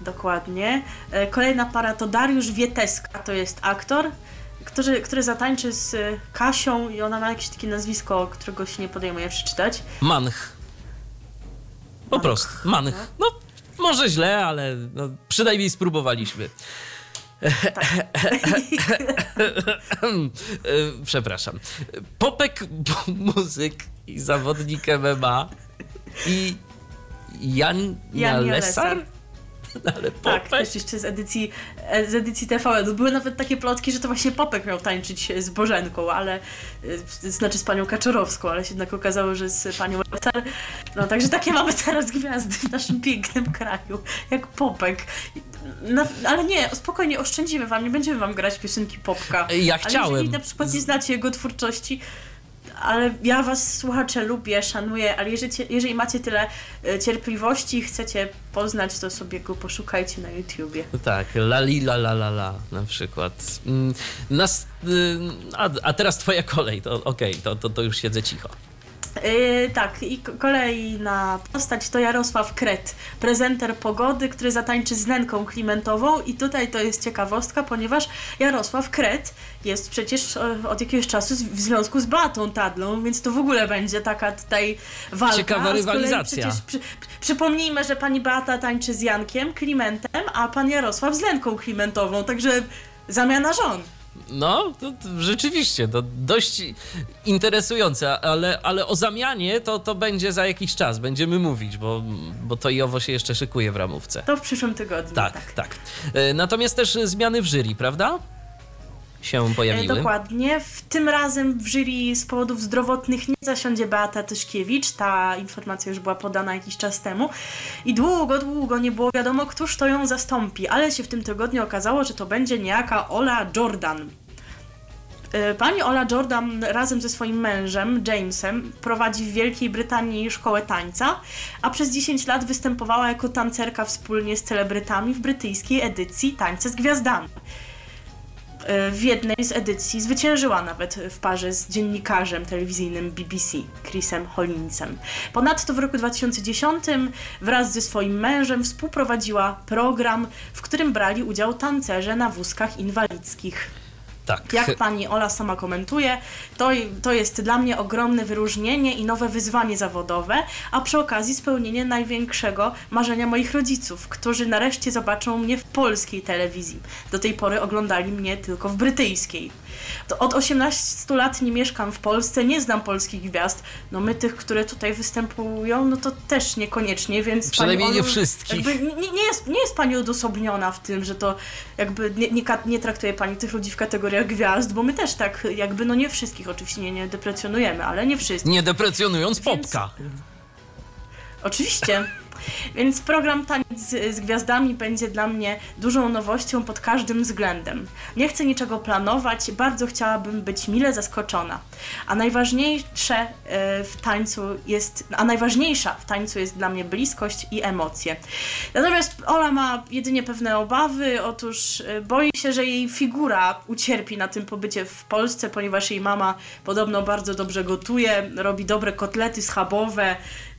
Dokładnie. E, Kolejna para to Dariusz Wieteska, to jest aktor, który, który zatańczy z Kasią i ona ma jakieś takie nazwisko, którego się nie podejmuje przeczytać. Manch. Po Manch, prostu, Manch. No, może źle, ale no, przynajmniej spróbowaliśmy. E, Przepraszam. Popek, muzyk i zawodnik MMA i Jan Jan Lesar? Ale Tak, Popek? też jeszcze z edycji, e, z edycji TVN. Były nawet takie plotki, że to właśnie Popek miał tańczyć z Bożenką, ale e, znaczy z panią Kaczorowską, ale się jednak okazało, że z panią. No także takie mamy teraz gwiazdy w naszym pięknym kraju, jak Popek. No, ale nie, spokojnie, oszczędzimy wam, nie będziemy wam grać piosenki Popka. Ja Ale chciałem. jeżeli na przykład nie znacie jego twórczości, ale ja was, słuchacze, lubię, szanuję, ale jeżeli, jeżeli macie tyle e, cierpliwości i chcecie poznać, to sobie go poszukajcie na YouTubie. Tak, la li la la la la na przykład. Mm, Nas, y, a, a teraz twoja kolej, to okej, to, to, to już siedzę cicho. Yy, tak, i kolejna postać to Jarosław Kret, prezenter pogody, który zatańczy z Nenką Klimentową i tutaj to jest ciekawostka, ponieważ Jarosław Kret jest przecież e, od jakiegoś czasu w związku z Beatą Tadlą, więc to w ogóle będzie taka tutaj walka. Ciekawa rywalizacja. Przy, przypomnijmy, że pani Beata tańczy z Jankiem Klimentem, a pan Jarosław z Lenką Klimentową, także zamiana żon. No, to, to rzeczywiście, to dość interesujące, ale, ale o zamianie to, to będzie za jakiś czas, będziemy mówić, bo, bo to i owo się jeszcze szykuje w ramówce. To w przyszłym tygodniu. Tak, tak. E, Natomiast też zmiany w jury, prawda? Się E, pojawiły. Dokładnie. W tym razem w jury z powodów zdrowotnych nie zasiądzie Beata Tyszkiewicz. Ta informacja już była podana jakiś czas temu. I długo, długo nie było wiadomo, któż to ją zastąpi. Ale się w tym tygodniu okazało, że to będzie niejaka Ola Jordan. E, Pani Ola Jordan razem ze swoim mężem, Jamesem, prowadzi w Wielkiej Brytanii szkołę tańca, a przez 10 lat występowała jako tancerka wspólnie z celebrytami w brytyjskiej edycji Tańce z Gwiazdami e, w jednej z edycji zwyciężyła nawet w parze z dziennikarzem telewizyjnym BBC, Chrisem Hollinsem. Ponadto w roku 2010 wraz ze swoim mężem współprowadziła program, w którym brali udział tancerze na wózkach inwalidzkich. Tak. Jak pani Ola sama komentuje, to, to jest dla mnie ogromne wyróżnienie i nowe wyzwanie zawodowe, a przy okazji spełnienie największego marzenia moich rodziców, którzy nareszcie zobaczą mnie w polskiej telewizji. Do tej pory oglądali mnie tylko w brytyjskiej. To od 18 lat nie mieszkam w Polsce, nie znam polskich gwiazd. No my tych, które tutaj występują, no to też niekoniecznie, więc Przynajmniej nie wszystkich. Nie, nie, jest, nie jest pani odosobniona w tym, że to jakby nie, nie, nie traktuje pani tych ludzi w kategoriach gwiazd, bo my też tak jakby, no nie wszystkich oczywiście nie, nie deprecjonujemy, ale nie wszystkich. Nie deprecjonując Więc- popka. Oczywiście. Więc program Taniec z, z Gwiazdami będzie dla mnie dużą nowością pod każdym względem. Nie chcę niczego planować, bardzo chciałabym być mile zaskoczona. A najważniejsze e, w tańcu jest, a najważniejsza w tańcu jest dla mnie bliskość i emocje. Natomiast Ola ma jedynie pewne obawy, otóż e, boi się, że jej figura ucierpi na tym pobycie w Polsce, ponieważ jej mama podobno bardzo dobrze gotuje, robi dobre kotlety schabowe,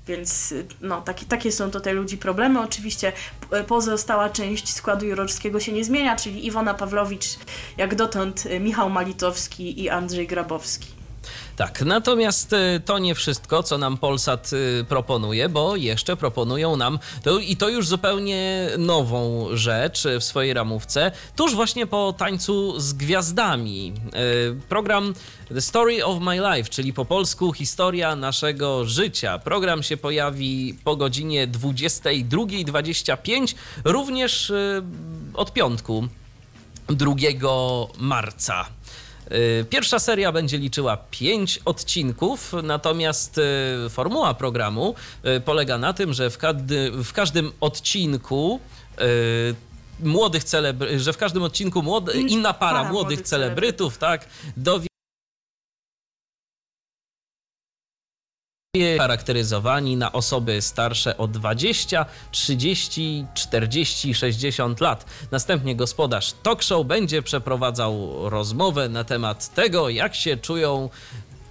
więc no, takie, takie są tutaj ludzi problemy. Oczywiście p- pozostała część składu jurorskiego się nie zmienia, czyli Iwona Pawlowicz, jak dotąd y, Michał Malitowski i Andrzej Grabowski. Tak, natomiast y, to nie wszystko, co nam Polsat y, proponuje, bo jeszcze proponują nam, to, i to już zupełnie nową rzecz w swojej ramówce, tuż właśnie po tańcu z gwiazdami. Y, Program The Story of My Life, czyli po polsku historia naszego życia. Program się pojawi po godzinie 22.25, również y, od piątku 2 marca. Y, Pierwsza seria będzie liczyła 5 odcinków, natomiast y, formuła programu y, polega na tym, że w, każdy, w każdym odcinku młodych celebry, że w każdym odcinku młode, In- inna para, para młodych młodych celebrytów, tak, dowie charakteryzowani na osoby starsze o 20, 30, 40, 60 lat. Następnie gospodarz talk show będzie przeprowadzał rozmowę na temat tego, jak się czują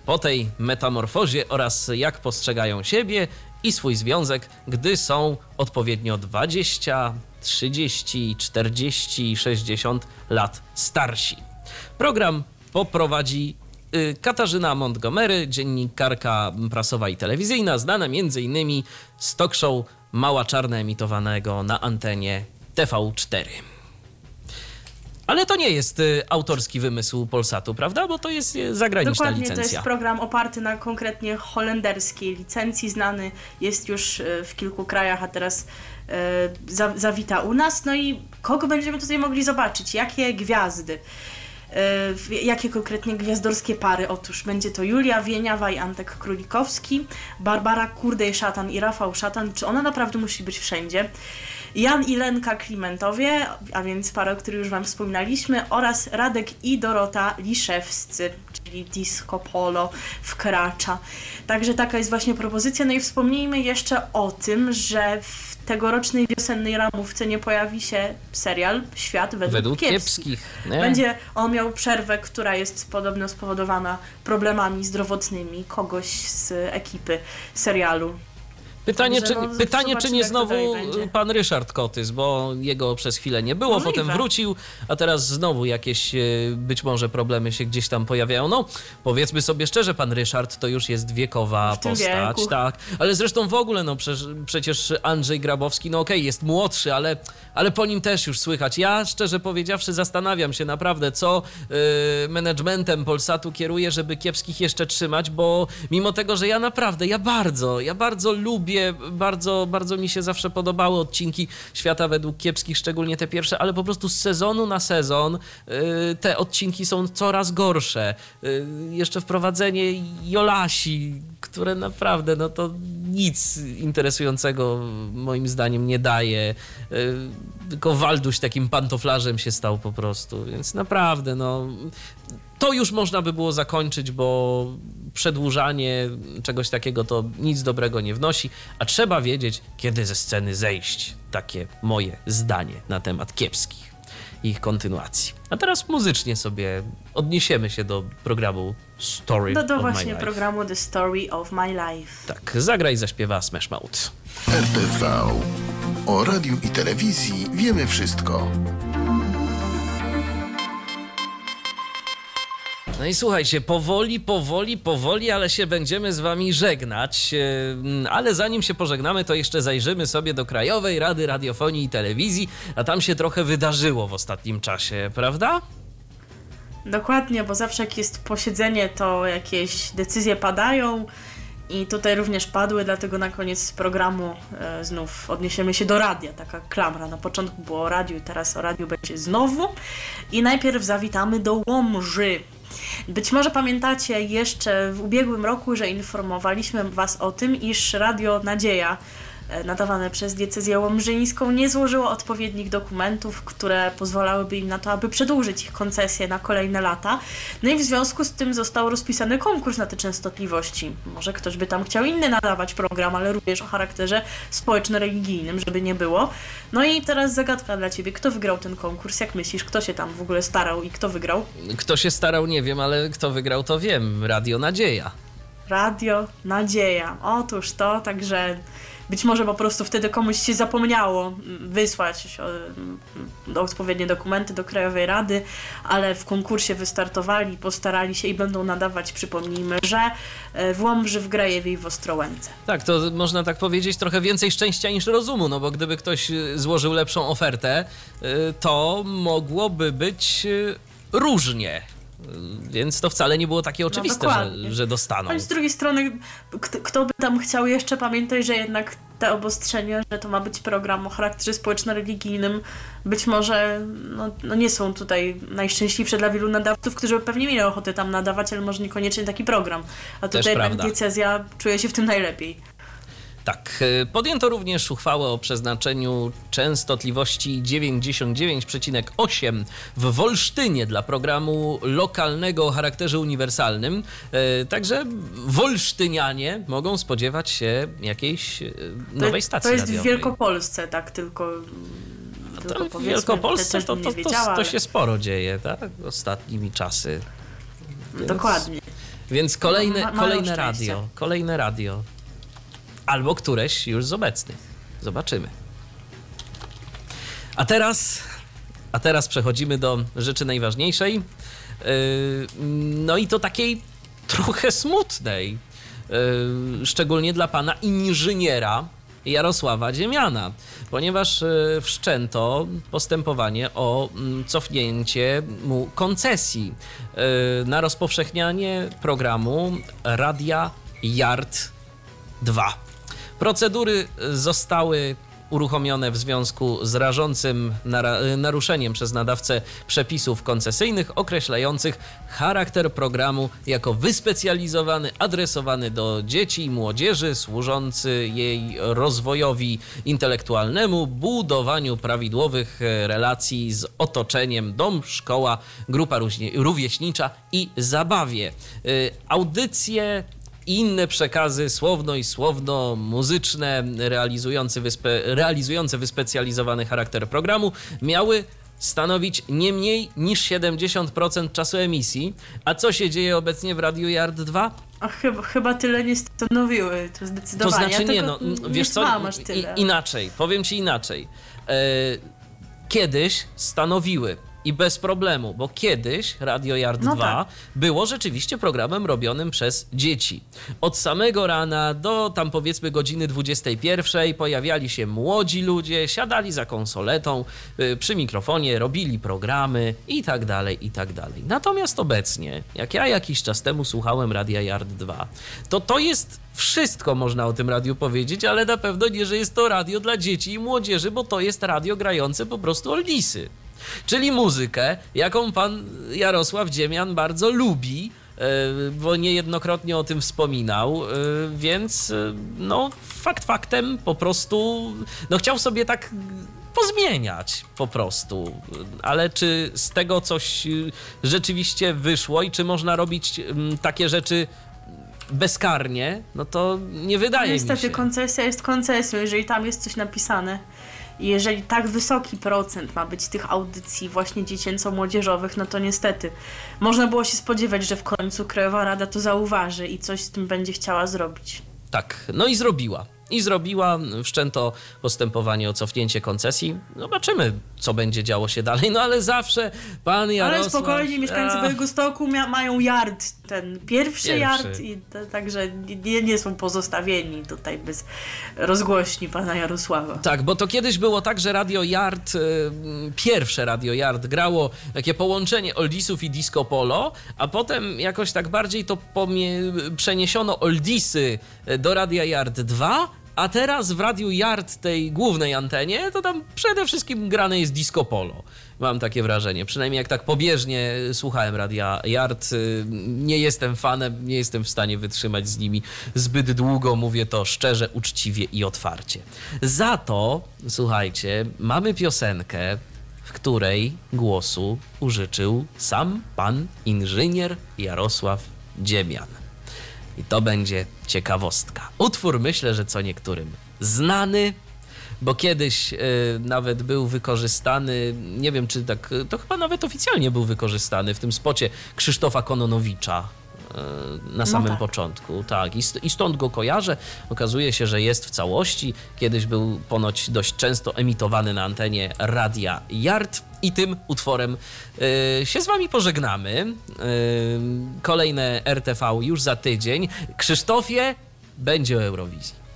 po tej metamorfozie oraz jak postrzegają siebie i swój związek, gdy są odpowiednio 20, 30, 40 i 60 lat starsi. Program poprowadzi Katarzyna Montgomery, dziennikarka prasowa i telewizyjna, znana m.in. z talk show Mała Czarna emitowanego na antenie TV4. Ale to nie jest y, autorski wymysł Polsatu, prawda? Bo to jest y, zagraniczna Dokładnie, to licencja. jest program oparty na konkretnie holenderskiej licencji, znany jest już w kilku krajach, a teraz za, zawita u nas. No i kogo będziemy tutaj mogli zobaczyć? Jakie gwiazdy? Jakie konkretnie gwiazdorskie pary? Otóż będzie to Julia Wieniawa i Antek Królikowski, Barbara Kurdej-Szatan i Rafał Szatan. Czy ona naprawdę musi być wszędzie? Jan i Lenka Klimentowie, a więc para, o której już Wam wspominaliśmy, oraz Radek i Dorota Liszewscy, czyli Disco Polo wkracza. Także taka jest właśnie propozycja. No i wspomnijmy jeszcze o tym, że w tegorocznej wiosennej ramówce nie pojawi się serial Świat według, Według kiepskich. kiepskich. Będzie on miał przerwę, która jest podobno spowodowana problemami zdrowotnymi kogoś z ekipy serialu. Pytanie, czy, no, pytanie, czy nie znowu pan Ryszard Kotys, bo jego przez chwilę nie było, Możliwe. potem wrócił, a teraz znowu jakieś e, być może problemy się gdzieś tam pojawiają. No, powiedzmy sobie szczerze, pan Ryszard to już jest wiekowa postać, wieku. tak. Ale zresztą w ogóle, no przecież, przecież Andrzej Grabowski, no okej, jest młodszy, ale, ale po nim też już słychać. Ja szczerze powiedziawszy zastanawiam się naprawdę, co y, managementem Polsatu kieruje, żeby kiepskich jeszcze trzymać, bo mimo tego, że ja naprawdę, ja bardzo, ja bardzo lubię, bardzo, bardzo mi się zawsze podobały odcinki Świata według kiepskich, szczególnie te pierwsze, ale po prostu z sezonu na sezon y, te odcinki są coraz gorsze. Y, jeszcze wprowadzenie Jolasi, które naprawdę, no to nic interesującego moim zdaniem nie daje. Y, Tylko Walduś takim pantoflarzem się stał po prostu, więc naprawdę, no to już można by było zakończyć, bo przedłużanie czegoś takiego to nic dobrego nie wnosi, a trzeba wiedzieć, kiedy ze sceny zejść. Takie moje zdanie na temat kiepskich i ich kontynuacji. A teraz muzycznie sobie odniesiemy się do programu Story Do, do of My właśnie Life. programu The Story of My Life. Tak, zagraj, zaśpiewa Smash Mouth. RTV. O radiu i telewizji wiemy wszystko. No i słuchajcie, powoli, powoli, powoli, ale się będziemy z wami żegnać. Ehm, Ale zanim się pożegnamy, to jeszcze zajrzymy sobie do Krajowej Rady Radiofonii i Telewizji, a tam się trochę wydarzyło w ostatnim czasie, prawda? Dokładnie, bo zawsze jak jest posiedzenie, to jakieś decyzje padają i tutaj również padły, dlatego na koniec programu e, znów odniesiemy się do radia. Taka klamra. Na początku było o radiu, teraz o radiu będzie znowu. I najpierw zawitamy do Łomży. Być może pamiętacie jeszcze w ubiegłym roku, że informowaliśmy Was o tym, iż Radio Nadzieja nadawane przez diecezję łomżyńską nie złożyło odpowiednich dokumentów, które pozwalałyby im na to, aby przedłużyć ich koncesję na kolejne lata. No i w związku z tym został rozpisany konkurs na te częstotliwości. Może ktoś by tam chciał inny nadawać program, ale również o charakterze społeczno-religijnym, żeby nie było. No i teraz zagadka dla Ciebie. Kto wygrał ten konkurs? Jak myślisz, kto się tam w ogóle starał i kto wygrał? Kto się starał, nie wiem, ale kto wygrał, to wiem. Radio Nadzieja. Radio Nadzieja. Otóż to, także być może po prostu wtedy komuś się zapomniało wysłać e, odpowiednie dokumenty do Krajowej Rady, ale w konkursie wystartowali, postarali się i będą nadawać, przypomnijmy, że e, w Łomży, w Grajewie i w Ostrołęce. Tak, to można tak powiedzieć trochę więcej szczęścia niż rozumu, no bo gdyby ktoś y, złożył lepszą ofertę, to mogłoby być różnie. Więc to wcale nie było takie oczywiste, że, dokładnie. że dostaną. Ale z drugiej strony, kto, kto by tam chciał jeszcze pamiętać, że jednak te obostrzenia, że to ma być program o charakterze społeczno-religijnym, być może no, no nie są tutaj najszczęśliwsze dla wielu nadawców, którzy pewnie mieli ochotę tam nadawać, ale może niekoniecznie taki program. A tutaj jednak diecezja czuje się w tym najlepiej. Tak, y, podjęto również uchwałę o przeznaczeniu częstotliwości 99,8 w Wolsztynie dla programu lokalnego o charakterze uniwersalnym. Y, Także wolsztynianie mogą spodziewać się jakiejś To, nowej stacji to jest w radiowej. Wielkopolsce, tak tylko. tylko w Wielkopolsce to, to, to, to się sporo dzieje, tak? Ostatnimi czasy. Więc- Dokładnie. Więc kolejne, Ma- mają kolejne szczęście. radio, kolejne radio. Albo któreś już z obecnych. Zobaczymy. A teraz, a teraz przechodzimy do rzeczy najważniejszej. Yy, No i to takiej trochę smutnej. Yy, Szczególnie dla pana inżyniera Jarosława Ziemiana, ponieważ yy, wszczęto postępowanie o mm, cofnięcie mu koncesji na rozpowszechnianie programu Radia Yard 2. Procedury zostały uruchomione w związku z rażącym nara- naruszeniem przez nadawcę przepisów koncesyjnych określających charakter programu jako wyspecjalizowany, adresowany do dzieci i młodzieży, służący jej rozwojowi intelektualnemu, budowaniu prawidłowych e, relacji z otoczeniem, dom, szkoła, grupa rówieśnicza i zabawie. Audycje inne przekazy słowno i słowno-muzyczne realizujące, wyspe, realizujące wyspecjalizowany charakter programu miały stanowić nie mniej niż 70% czasu emisji. A co się dzieje obecnie w Radiu Yard 2? A chyba, chyba tyle nie stanowiły, to To zdecydowanie. znaczy Ja nie, no wiesz co, i, inaczej, powiem ci inaczej. E, kiedyś stanowiły i bez problemu, bo kiedyś Radio Yard No 2 tak. było rzeczywiście programem robionym przez dzieci. Od samego rana do tam powiedzmy godziny 21 pojawiali się młodzi ludzie, siadali za konsoletą, y, przy mikrofonie, robili programy i tak dalej, i tak dalej. Natomiast obecnie, jak ja jakiś czas temu słuchałem Radia Yard 2, to to jest wszystko można o tym radiu powiedzieć, ale na pewno nie, że jest to radio dla dzieci i młodzieży, bo to jest radio grające po prostu oldisy. Czyli muzykę, jaką pan Jarosław Dziemian bardzo lubi, e, bo niejednokrotnie o tym wspominał, e, więc e, no fakt faktem po prostu no chciał sobie tak pozmieniać po prostu. Ale czy z tego coś rzeczywiście wyszło i czy można robić takie rzeczy bezkarnie, no to nie wydaje mi Niestety się. koncesja jest koncesją, jeżeli tam jest coś napisane. Jeżeli tak wysoki procent ma być tych audycji właśnie dziecięco-młodzieżowych, no to niestety można było się spodziewać, że w końcu Krajowa Rada to zauważy i coś z tym będzie chciała zrobić. Tak, no i zrobiła. I zrobiła, wszczęto postępowanie o cofnięcie koncesji. Zobaczymy, co będzie działo się dalej. No ale zawsze pan Jarosław... Ale spokojnie, mieszkańcy A, Białego Stoku mia- mają yard, ten pierwszy, Pierwszy. yard i także nie, nie są pozostawieni tutaj bez rozgłośni pana Jarosława. Tak, bo to kiedyś było tak, że Radio Yard, y, pierwsze Radio Yard grało takie połączenie oldisów i disco polo, a potem jakoś tak bardziej to pomie- przeniesiono oldisy do Radia Yard 2, a teraz w Radiu Yard tej głównej antenie to tam przede wszystkim grane jest disco polo. Mam takie wrażenie. Przynajmniej jak tak pobieżnie słuchałem Radia Yard, y, nie jestem fanem, nie jestem w stanie wytrzymać z nimi zbyt długo. Mówię to szczerze, uczciwie i otwarcie. Za to, słuchajcie, mamy piosenkę, w której głosu użyczył sam pan inżynier Jarosław Dziemian. I to będzie ciekawostka. Utwór myślę, że co niektórym znany, bo kiedyś y, nawet był wykorzystany, nie wiem czy tak, to chyba nawet oficjalnie był wykorzystany w tym spocie Krzysztofa Kononowicza y, na samym tak. początku. Tak, i stąd go kojarzę. Okazuje się, że jest w całości. Kiedyś był ponoć dość często emitowany na antenie Radia Yard. I tym utworem y, się z wami pożegnamy. Y, kolejne RTV już za tydzień. Krzysztofie, będzie o Eurowizji.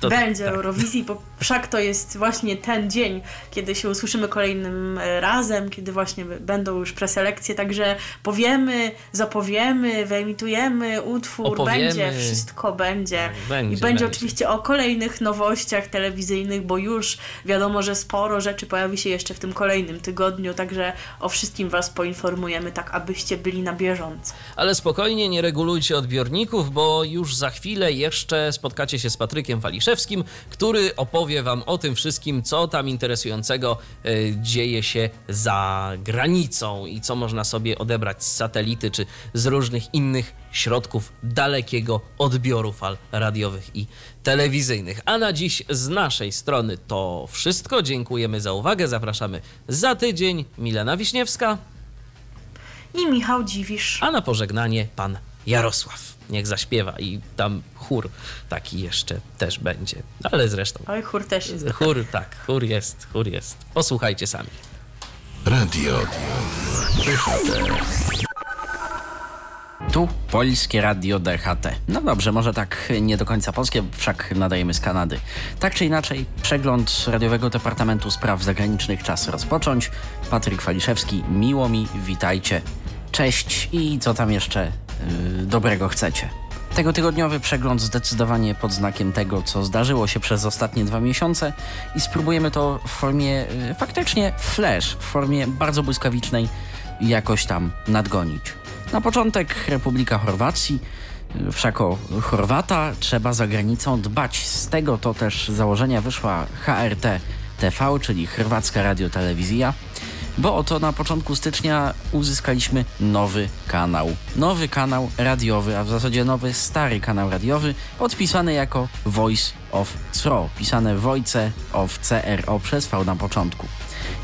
To- Będzie tak. Eurowizji, bo wszak to jest właśnie ten dzień, kiedy się usłyszymy kolejnym razem, kiedy właśnie będą już preselekcje, także powiemy, zapowiemy, wyemitujemy utwór, Opowiemy. będzie, wszystko będzie. Tak, będzie, I będzie, będzie. oczywiście o kolejnych nowościach telewizyjnych, bo już wiadomo, że sporo rzeczy pojawi się jeszcze w tym kolejnym tygodniu, także o wszystkim Was poinformujemy, tak abyście byli na bieżąco. Ale spokojnie, nie regulujcie odbiorników, bo już za chwilę jeszcze spotkacie się z Patrykiem Waliszewskim, który opowie wam o tym wszystkim, co tam interesującego e, dzieje się za granicą i co można sobie odebrać z satelity czy z różnych innych środków dalekiego odbioru fal radiowych i telewizyjnych. A na dziś z naszej strony to wszystko. Dziękujemy za uwagę. Zapraszamy za tydzień. Milena Wiśniewska, I Michał Dziwisz. a na pożegnanie pan Jarosław. Niech zaśpiewa i tam chór taki jeszcze też będzie. Ale zresztą. Oj, chór też jest. Chór, tak, chór jest, chór jest. Posłuchajcie sami. Radio DHT. Tu Polskie Radio DHT. No dobrze, może tak nie do końca polskie, wszak nadajemy z Kanady. Tak czy inaczej, przegląd Radiowego Departamentu Spraw Zagranicznych czas rozpocząć. Patryk Waliszewski, miło mi, witajcie. Cześć i co tam jeszcze yy, dobrego chcecie. Tego tygodniowy przegląd zdecydowanie pod znakiem tego, co zdarzyło się przez ostatnie dwa miesiące i spróbujemy to w formie yy, faktycznie flash, w formie bardzo błyskawicznej jakoś tam nadgonić. Na początek Republika Chorwacji. Wszak o Chorwata trzeba za granicą dbać. Z tego to też założenia wyszła HRT TV, czyli Chorwacka Radiotelewizja, bo oto na początku stycznia uzyskaliśmy nowy kanał. Nowy kanał radiowy, a w zasadzie nowy stary kanał radiowy, podpisany jako Voice of CRO, pisane Voice of CRO przez V na początku.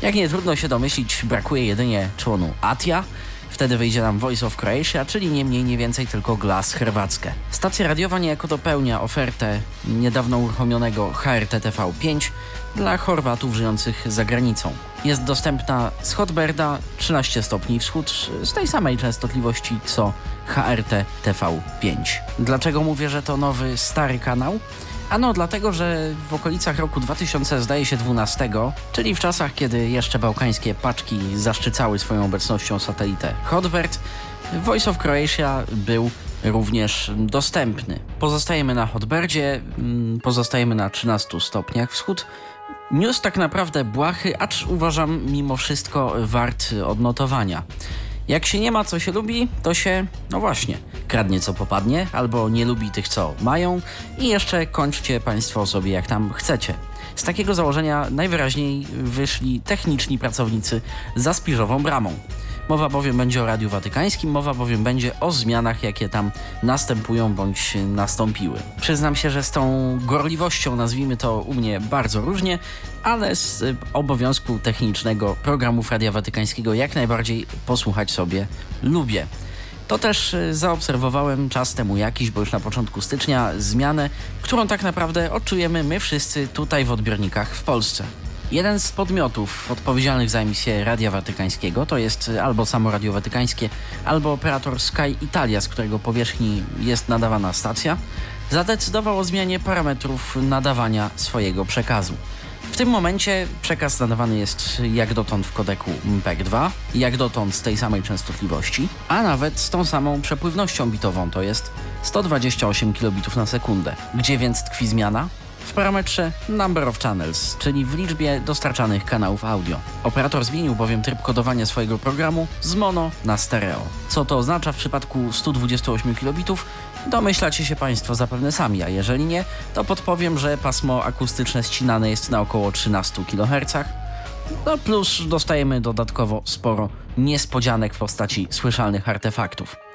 Jak nie trudno się domyślić, brakuje jedynie członu ATIA, Wtedy wyjdzie nam Voice of Croatia, czyli nie mniej, nie więcej tylko Glas Chorwackie. Stacja radiowa niejako dopełnia ofertę niedawno uruchomionego HRT-TV5 dla Chorwatów żyjących za granicą. Jest dostępna z Hotberda 13 stopni wschód z tej samej częstotliwości co HRT-TV5. Dlaczego mówię, że to nowy, stary kanał? Ano dlatego, że w okolicach roku 2000, zdaje się 12, czyli w czasach, kiedy jeszcze bałkańskie paczki zaszczycały swoją obecnością satelitę Hotbird, Voice of Croatia był również dostępny. Pozostajemy na Hotbirdzie, pozostajemy na 13 stopniach wschód. News tak naprawdę błahy, acz uważam mimo wszystko wart odnotowania. Jak się nie ma, co się lubi, to się, no właśnie, kradnie co popadnie, albo nie lubi tych, co mają i jeszcze kończcie Państwo sobie jak tam chcecie. Z takiego założenia najwyraźniej wyszli techniczni pracownicy za spiżową bramą. Mowa bowiem będzie o Radiu Watykańskim, mowa bowiem będzie o zmianach, jakie tam następują bądź nastąpiły. Przyznam się, że z tą gorliwością, nazwijmy to u mnie bardzo różnie, ale z obowiązku technicznego programów Radia Watykańskiego jak najbardziej posłuchać sobie lubię. To też zaobserwowałem czas temu jakiś, bo już na początku stycznia, zmianę, którą tak naprawdę odczujemy my wszyscy tutaj w odbiornikach w Polsce. Jeden z podmiotów odpowiedzialnych za emisję Radia Watykańskiego to jest albo samo Radio Watykańskie, albo operator Sky Italia, z którego powierzchni jest nadawana stacja, zadecydował o zmianie parametrów nadawania swojego przekazu. W tym momencie przekaz nadawany jest jak dotąd w kodeku MPEG-2, jak dotąd z tej samej częstotliwości, a nawet z tą samą przepływnością bitową, to jest 128 kilobitów na sekundę. Gdzie więc tkwi zmiana? W parametrze Number of Channels, czyli w liczbie dostarczanych kanałów audio. Operator zmienił bowiem tryb kodowania swojego programu z mono na stereo. Co to oznacza w przypadku 128 kilobitów? Domyślacie się Państwo zapewne sami, a jeżeli nie, to podpowiem, że pasmo akustyczne ścinane jest na około 13 kHz. No plus dostajemy dodatkowo sporo niespodzianek w postaci słyszalnych artefaktów.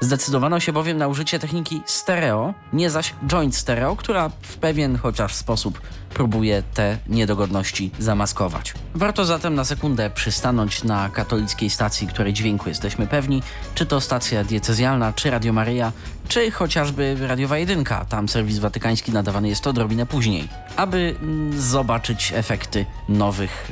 Zdecydowano się bowiem na użycie techniki stereo, nie zaś joint stereo, która w pewien chociaż sposób próbuje te niedogodności zamaskować. Warto zatem na sekundę przystanąć na katolickiej stacji, której dźwięku jesteśmy pewni, czy to stacja diecezjalna, czy Radio Maryja, czy chociażby Radiowa Jedynka, tam serwis watykański nadawany jest odrobinę później, aby mm, zobaczyć efekty nowych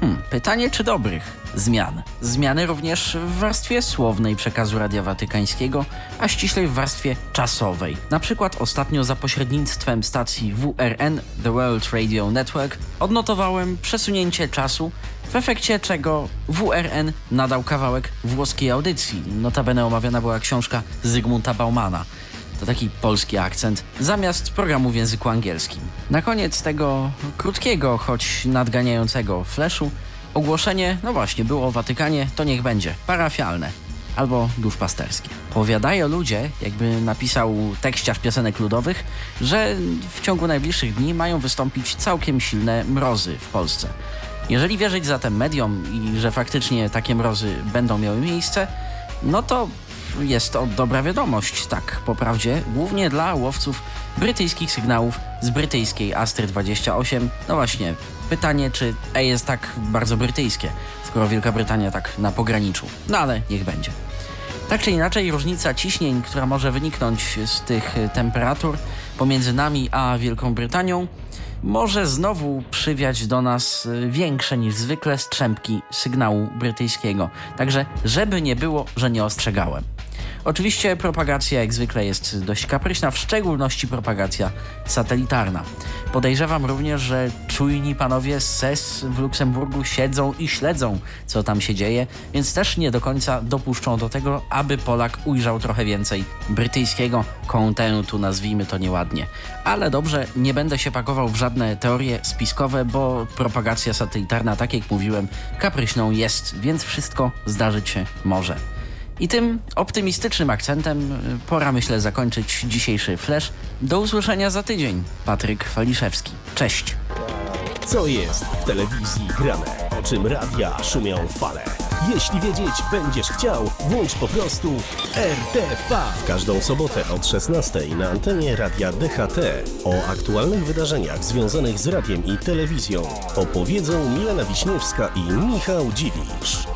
Hmm, pytanie czy dobrych zmian. Zmiany również w warstwie słownej przekazu Radia Watykańskiego, a ściślej w warstwie czasowej. Na przykład ostatnio za pośrednictwem stacji WRN, The World Radio Network, odnotowałem przesunięcie czasu, w efekcie czego WRN nadał kawałek włoskiej audycji. Notabene omawiana była książka Zygmunta Baumana to taki polski akcent, zamiast programu w języku angielskim. Na koniec tego krótkiego, choć nadganiającego flashu, ogłoszenie, no właśnie, było o Watykanie, to niech będzie parafialne albo duszpasterskie. Powiadają ludzie, jakby napisał tekściarz piosenek ludowych, że w ciągu najbliższych dni mają wystąpić całkiem silne mrozy w Polsce. Jeżeli wierzyć zatem mediom i że faktycznie takie mrozy będą miały miejsce, no to jest to dobra wiadomość, tak po prawdzie, głównie dla łowców brytyjskich sygnałów z brytyjskiej Astry 28. No właśnie, pytanie, czy E jest tak bardzo brytyjskie, skoro Wielka Brytania tak na pograniczu. No ale niech będzie. Tak czy inaczej, różnica ciśnień, która może wyniknąć z tych temperatur pomiędzy nami a Wielką Brytanią, może znowu przywiać do nas większe niż zwykle strzępki sygnału brytyjskiego. Także, żeby nie było, że nie ostrzegałem. Oczywiście propagacja jak zwykle jest dość kapryśna, w szczególności propagacja satelitarna. Podejrzewam również, że czujni panowie z SES w Luksemburgu siedzą i śledzą, co tam się dzieje, więc też nie do końca dopuszczą do tego, aby Polak ujrzał trochę więcej brytyjskiego kontentu, nazwijmy to nieładnie. Ale dobrze, nie będę się pakował w żadne teorie spiskowe, bo propagacja satelitarna, tak jak mówiłem, kapryśną jest, więc wszystko zdarzyć się może. I tym optymistycznym akcentem y, pora myślę zakończyć dzisiejszy flash. Do usłyszenia za tydzień. Patryk Waliszewski. Cześć. Co jest w telewizji grane? O czym radia szumią fale? Jeśli wiedzieć będziesz chciał, włącz po prostu RTV. W każdą sobotę od 16 na antenie radia DHT. O aktualnych wydarzeniach związanych z radiem i telewizją opowiedzą Milena Wiśniewska i Michał Dziwisz.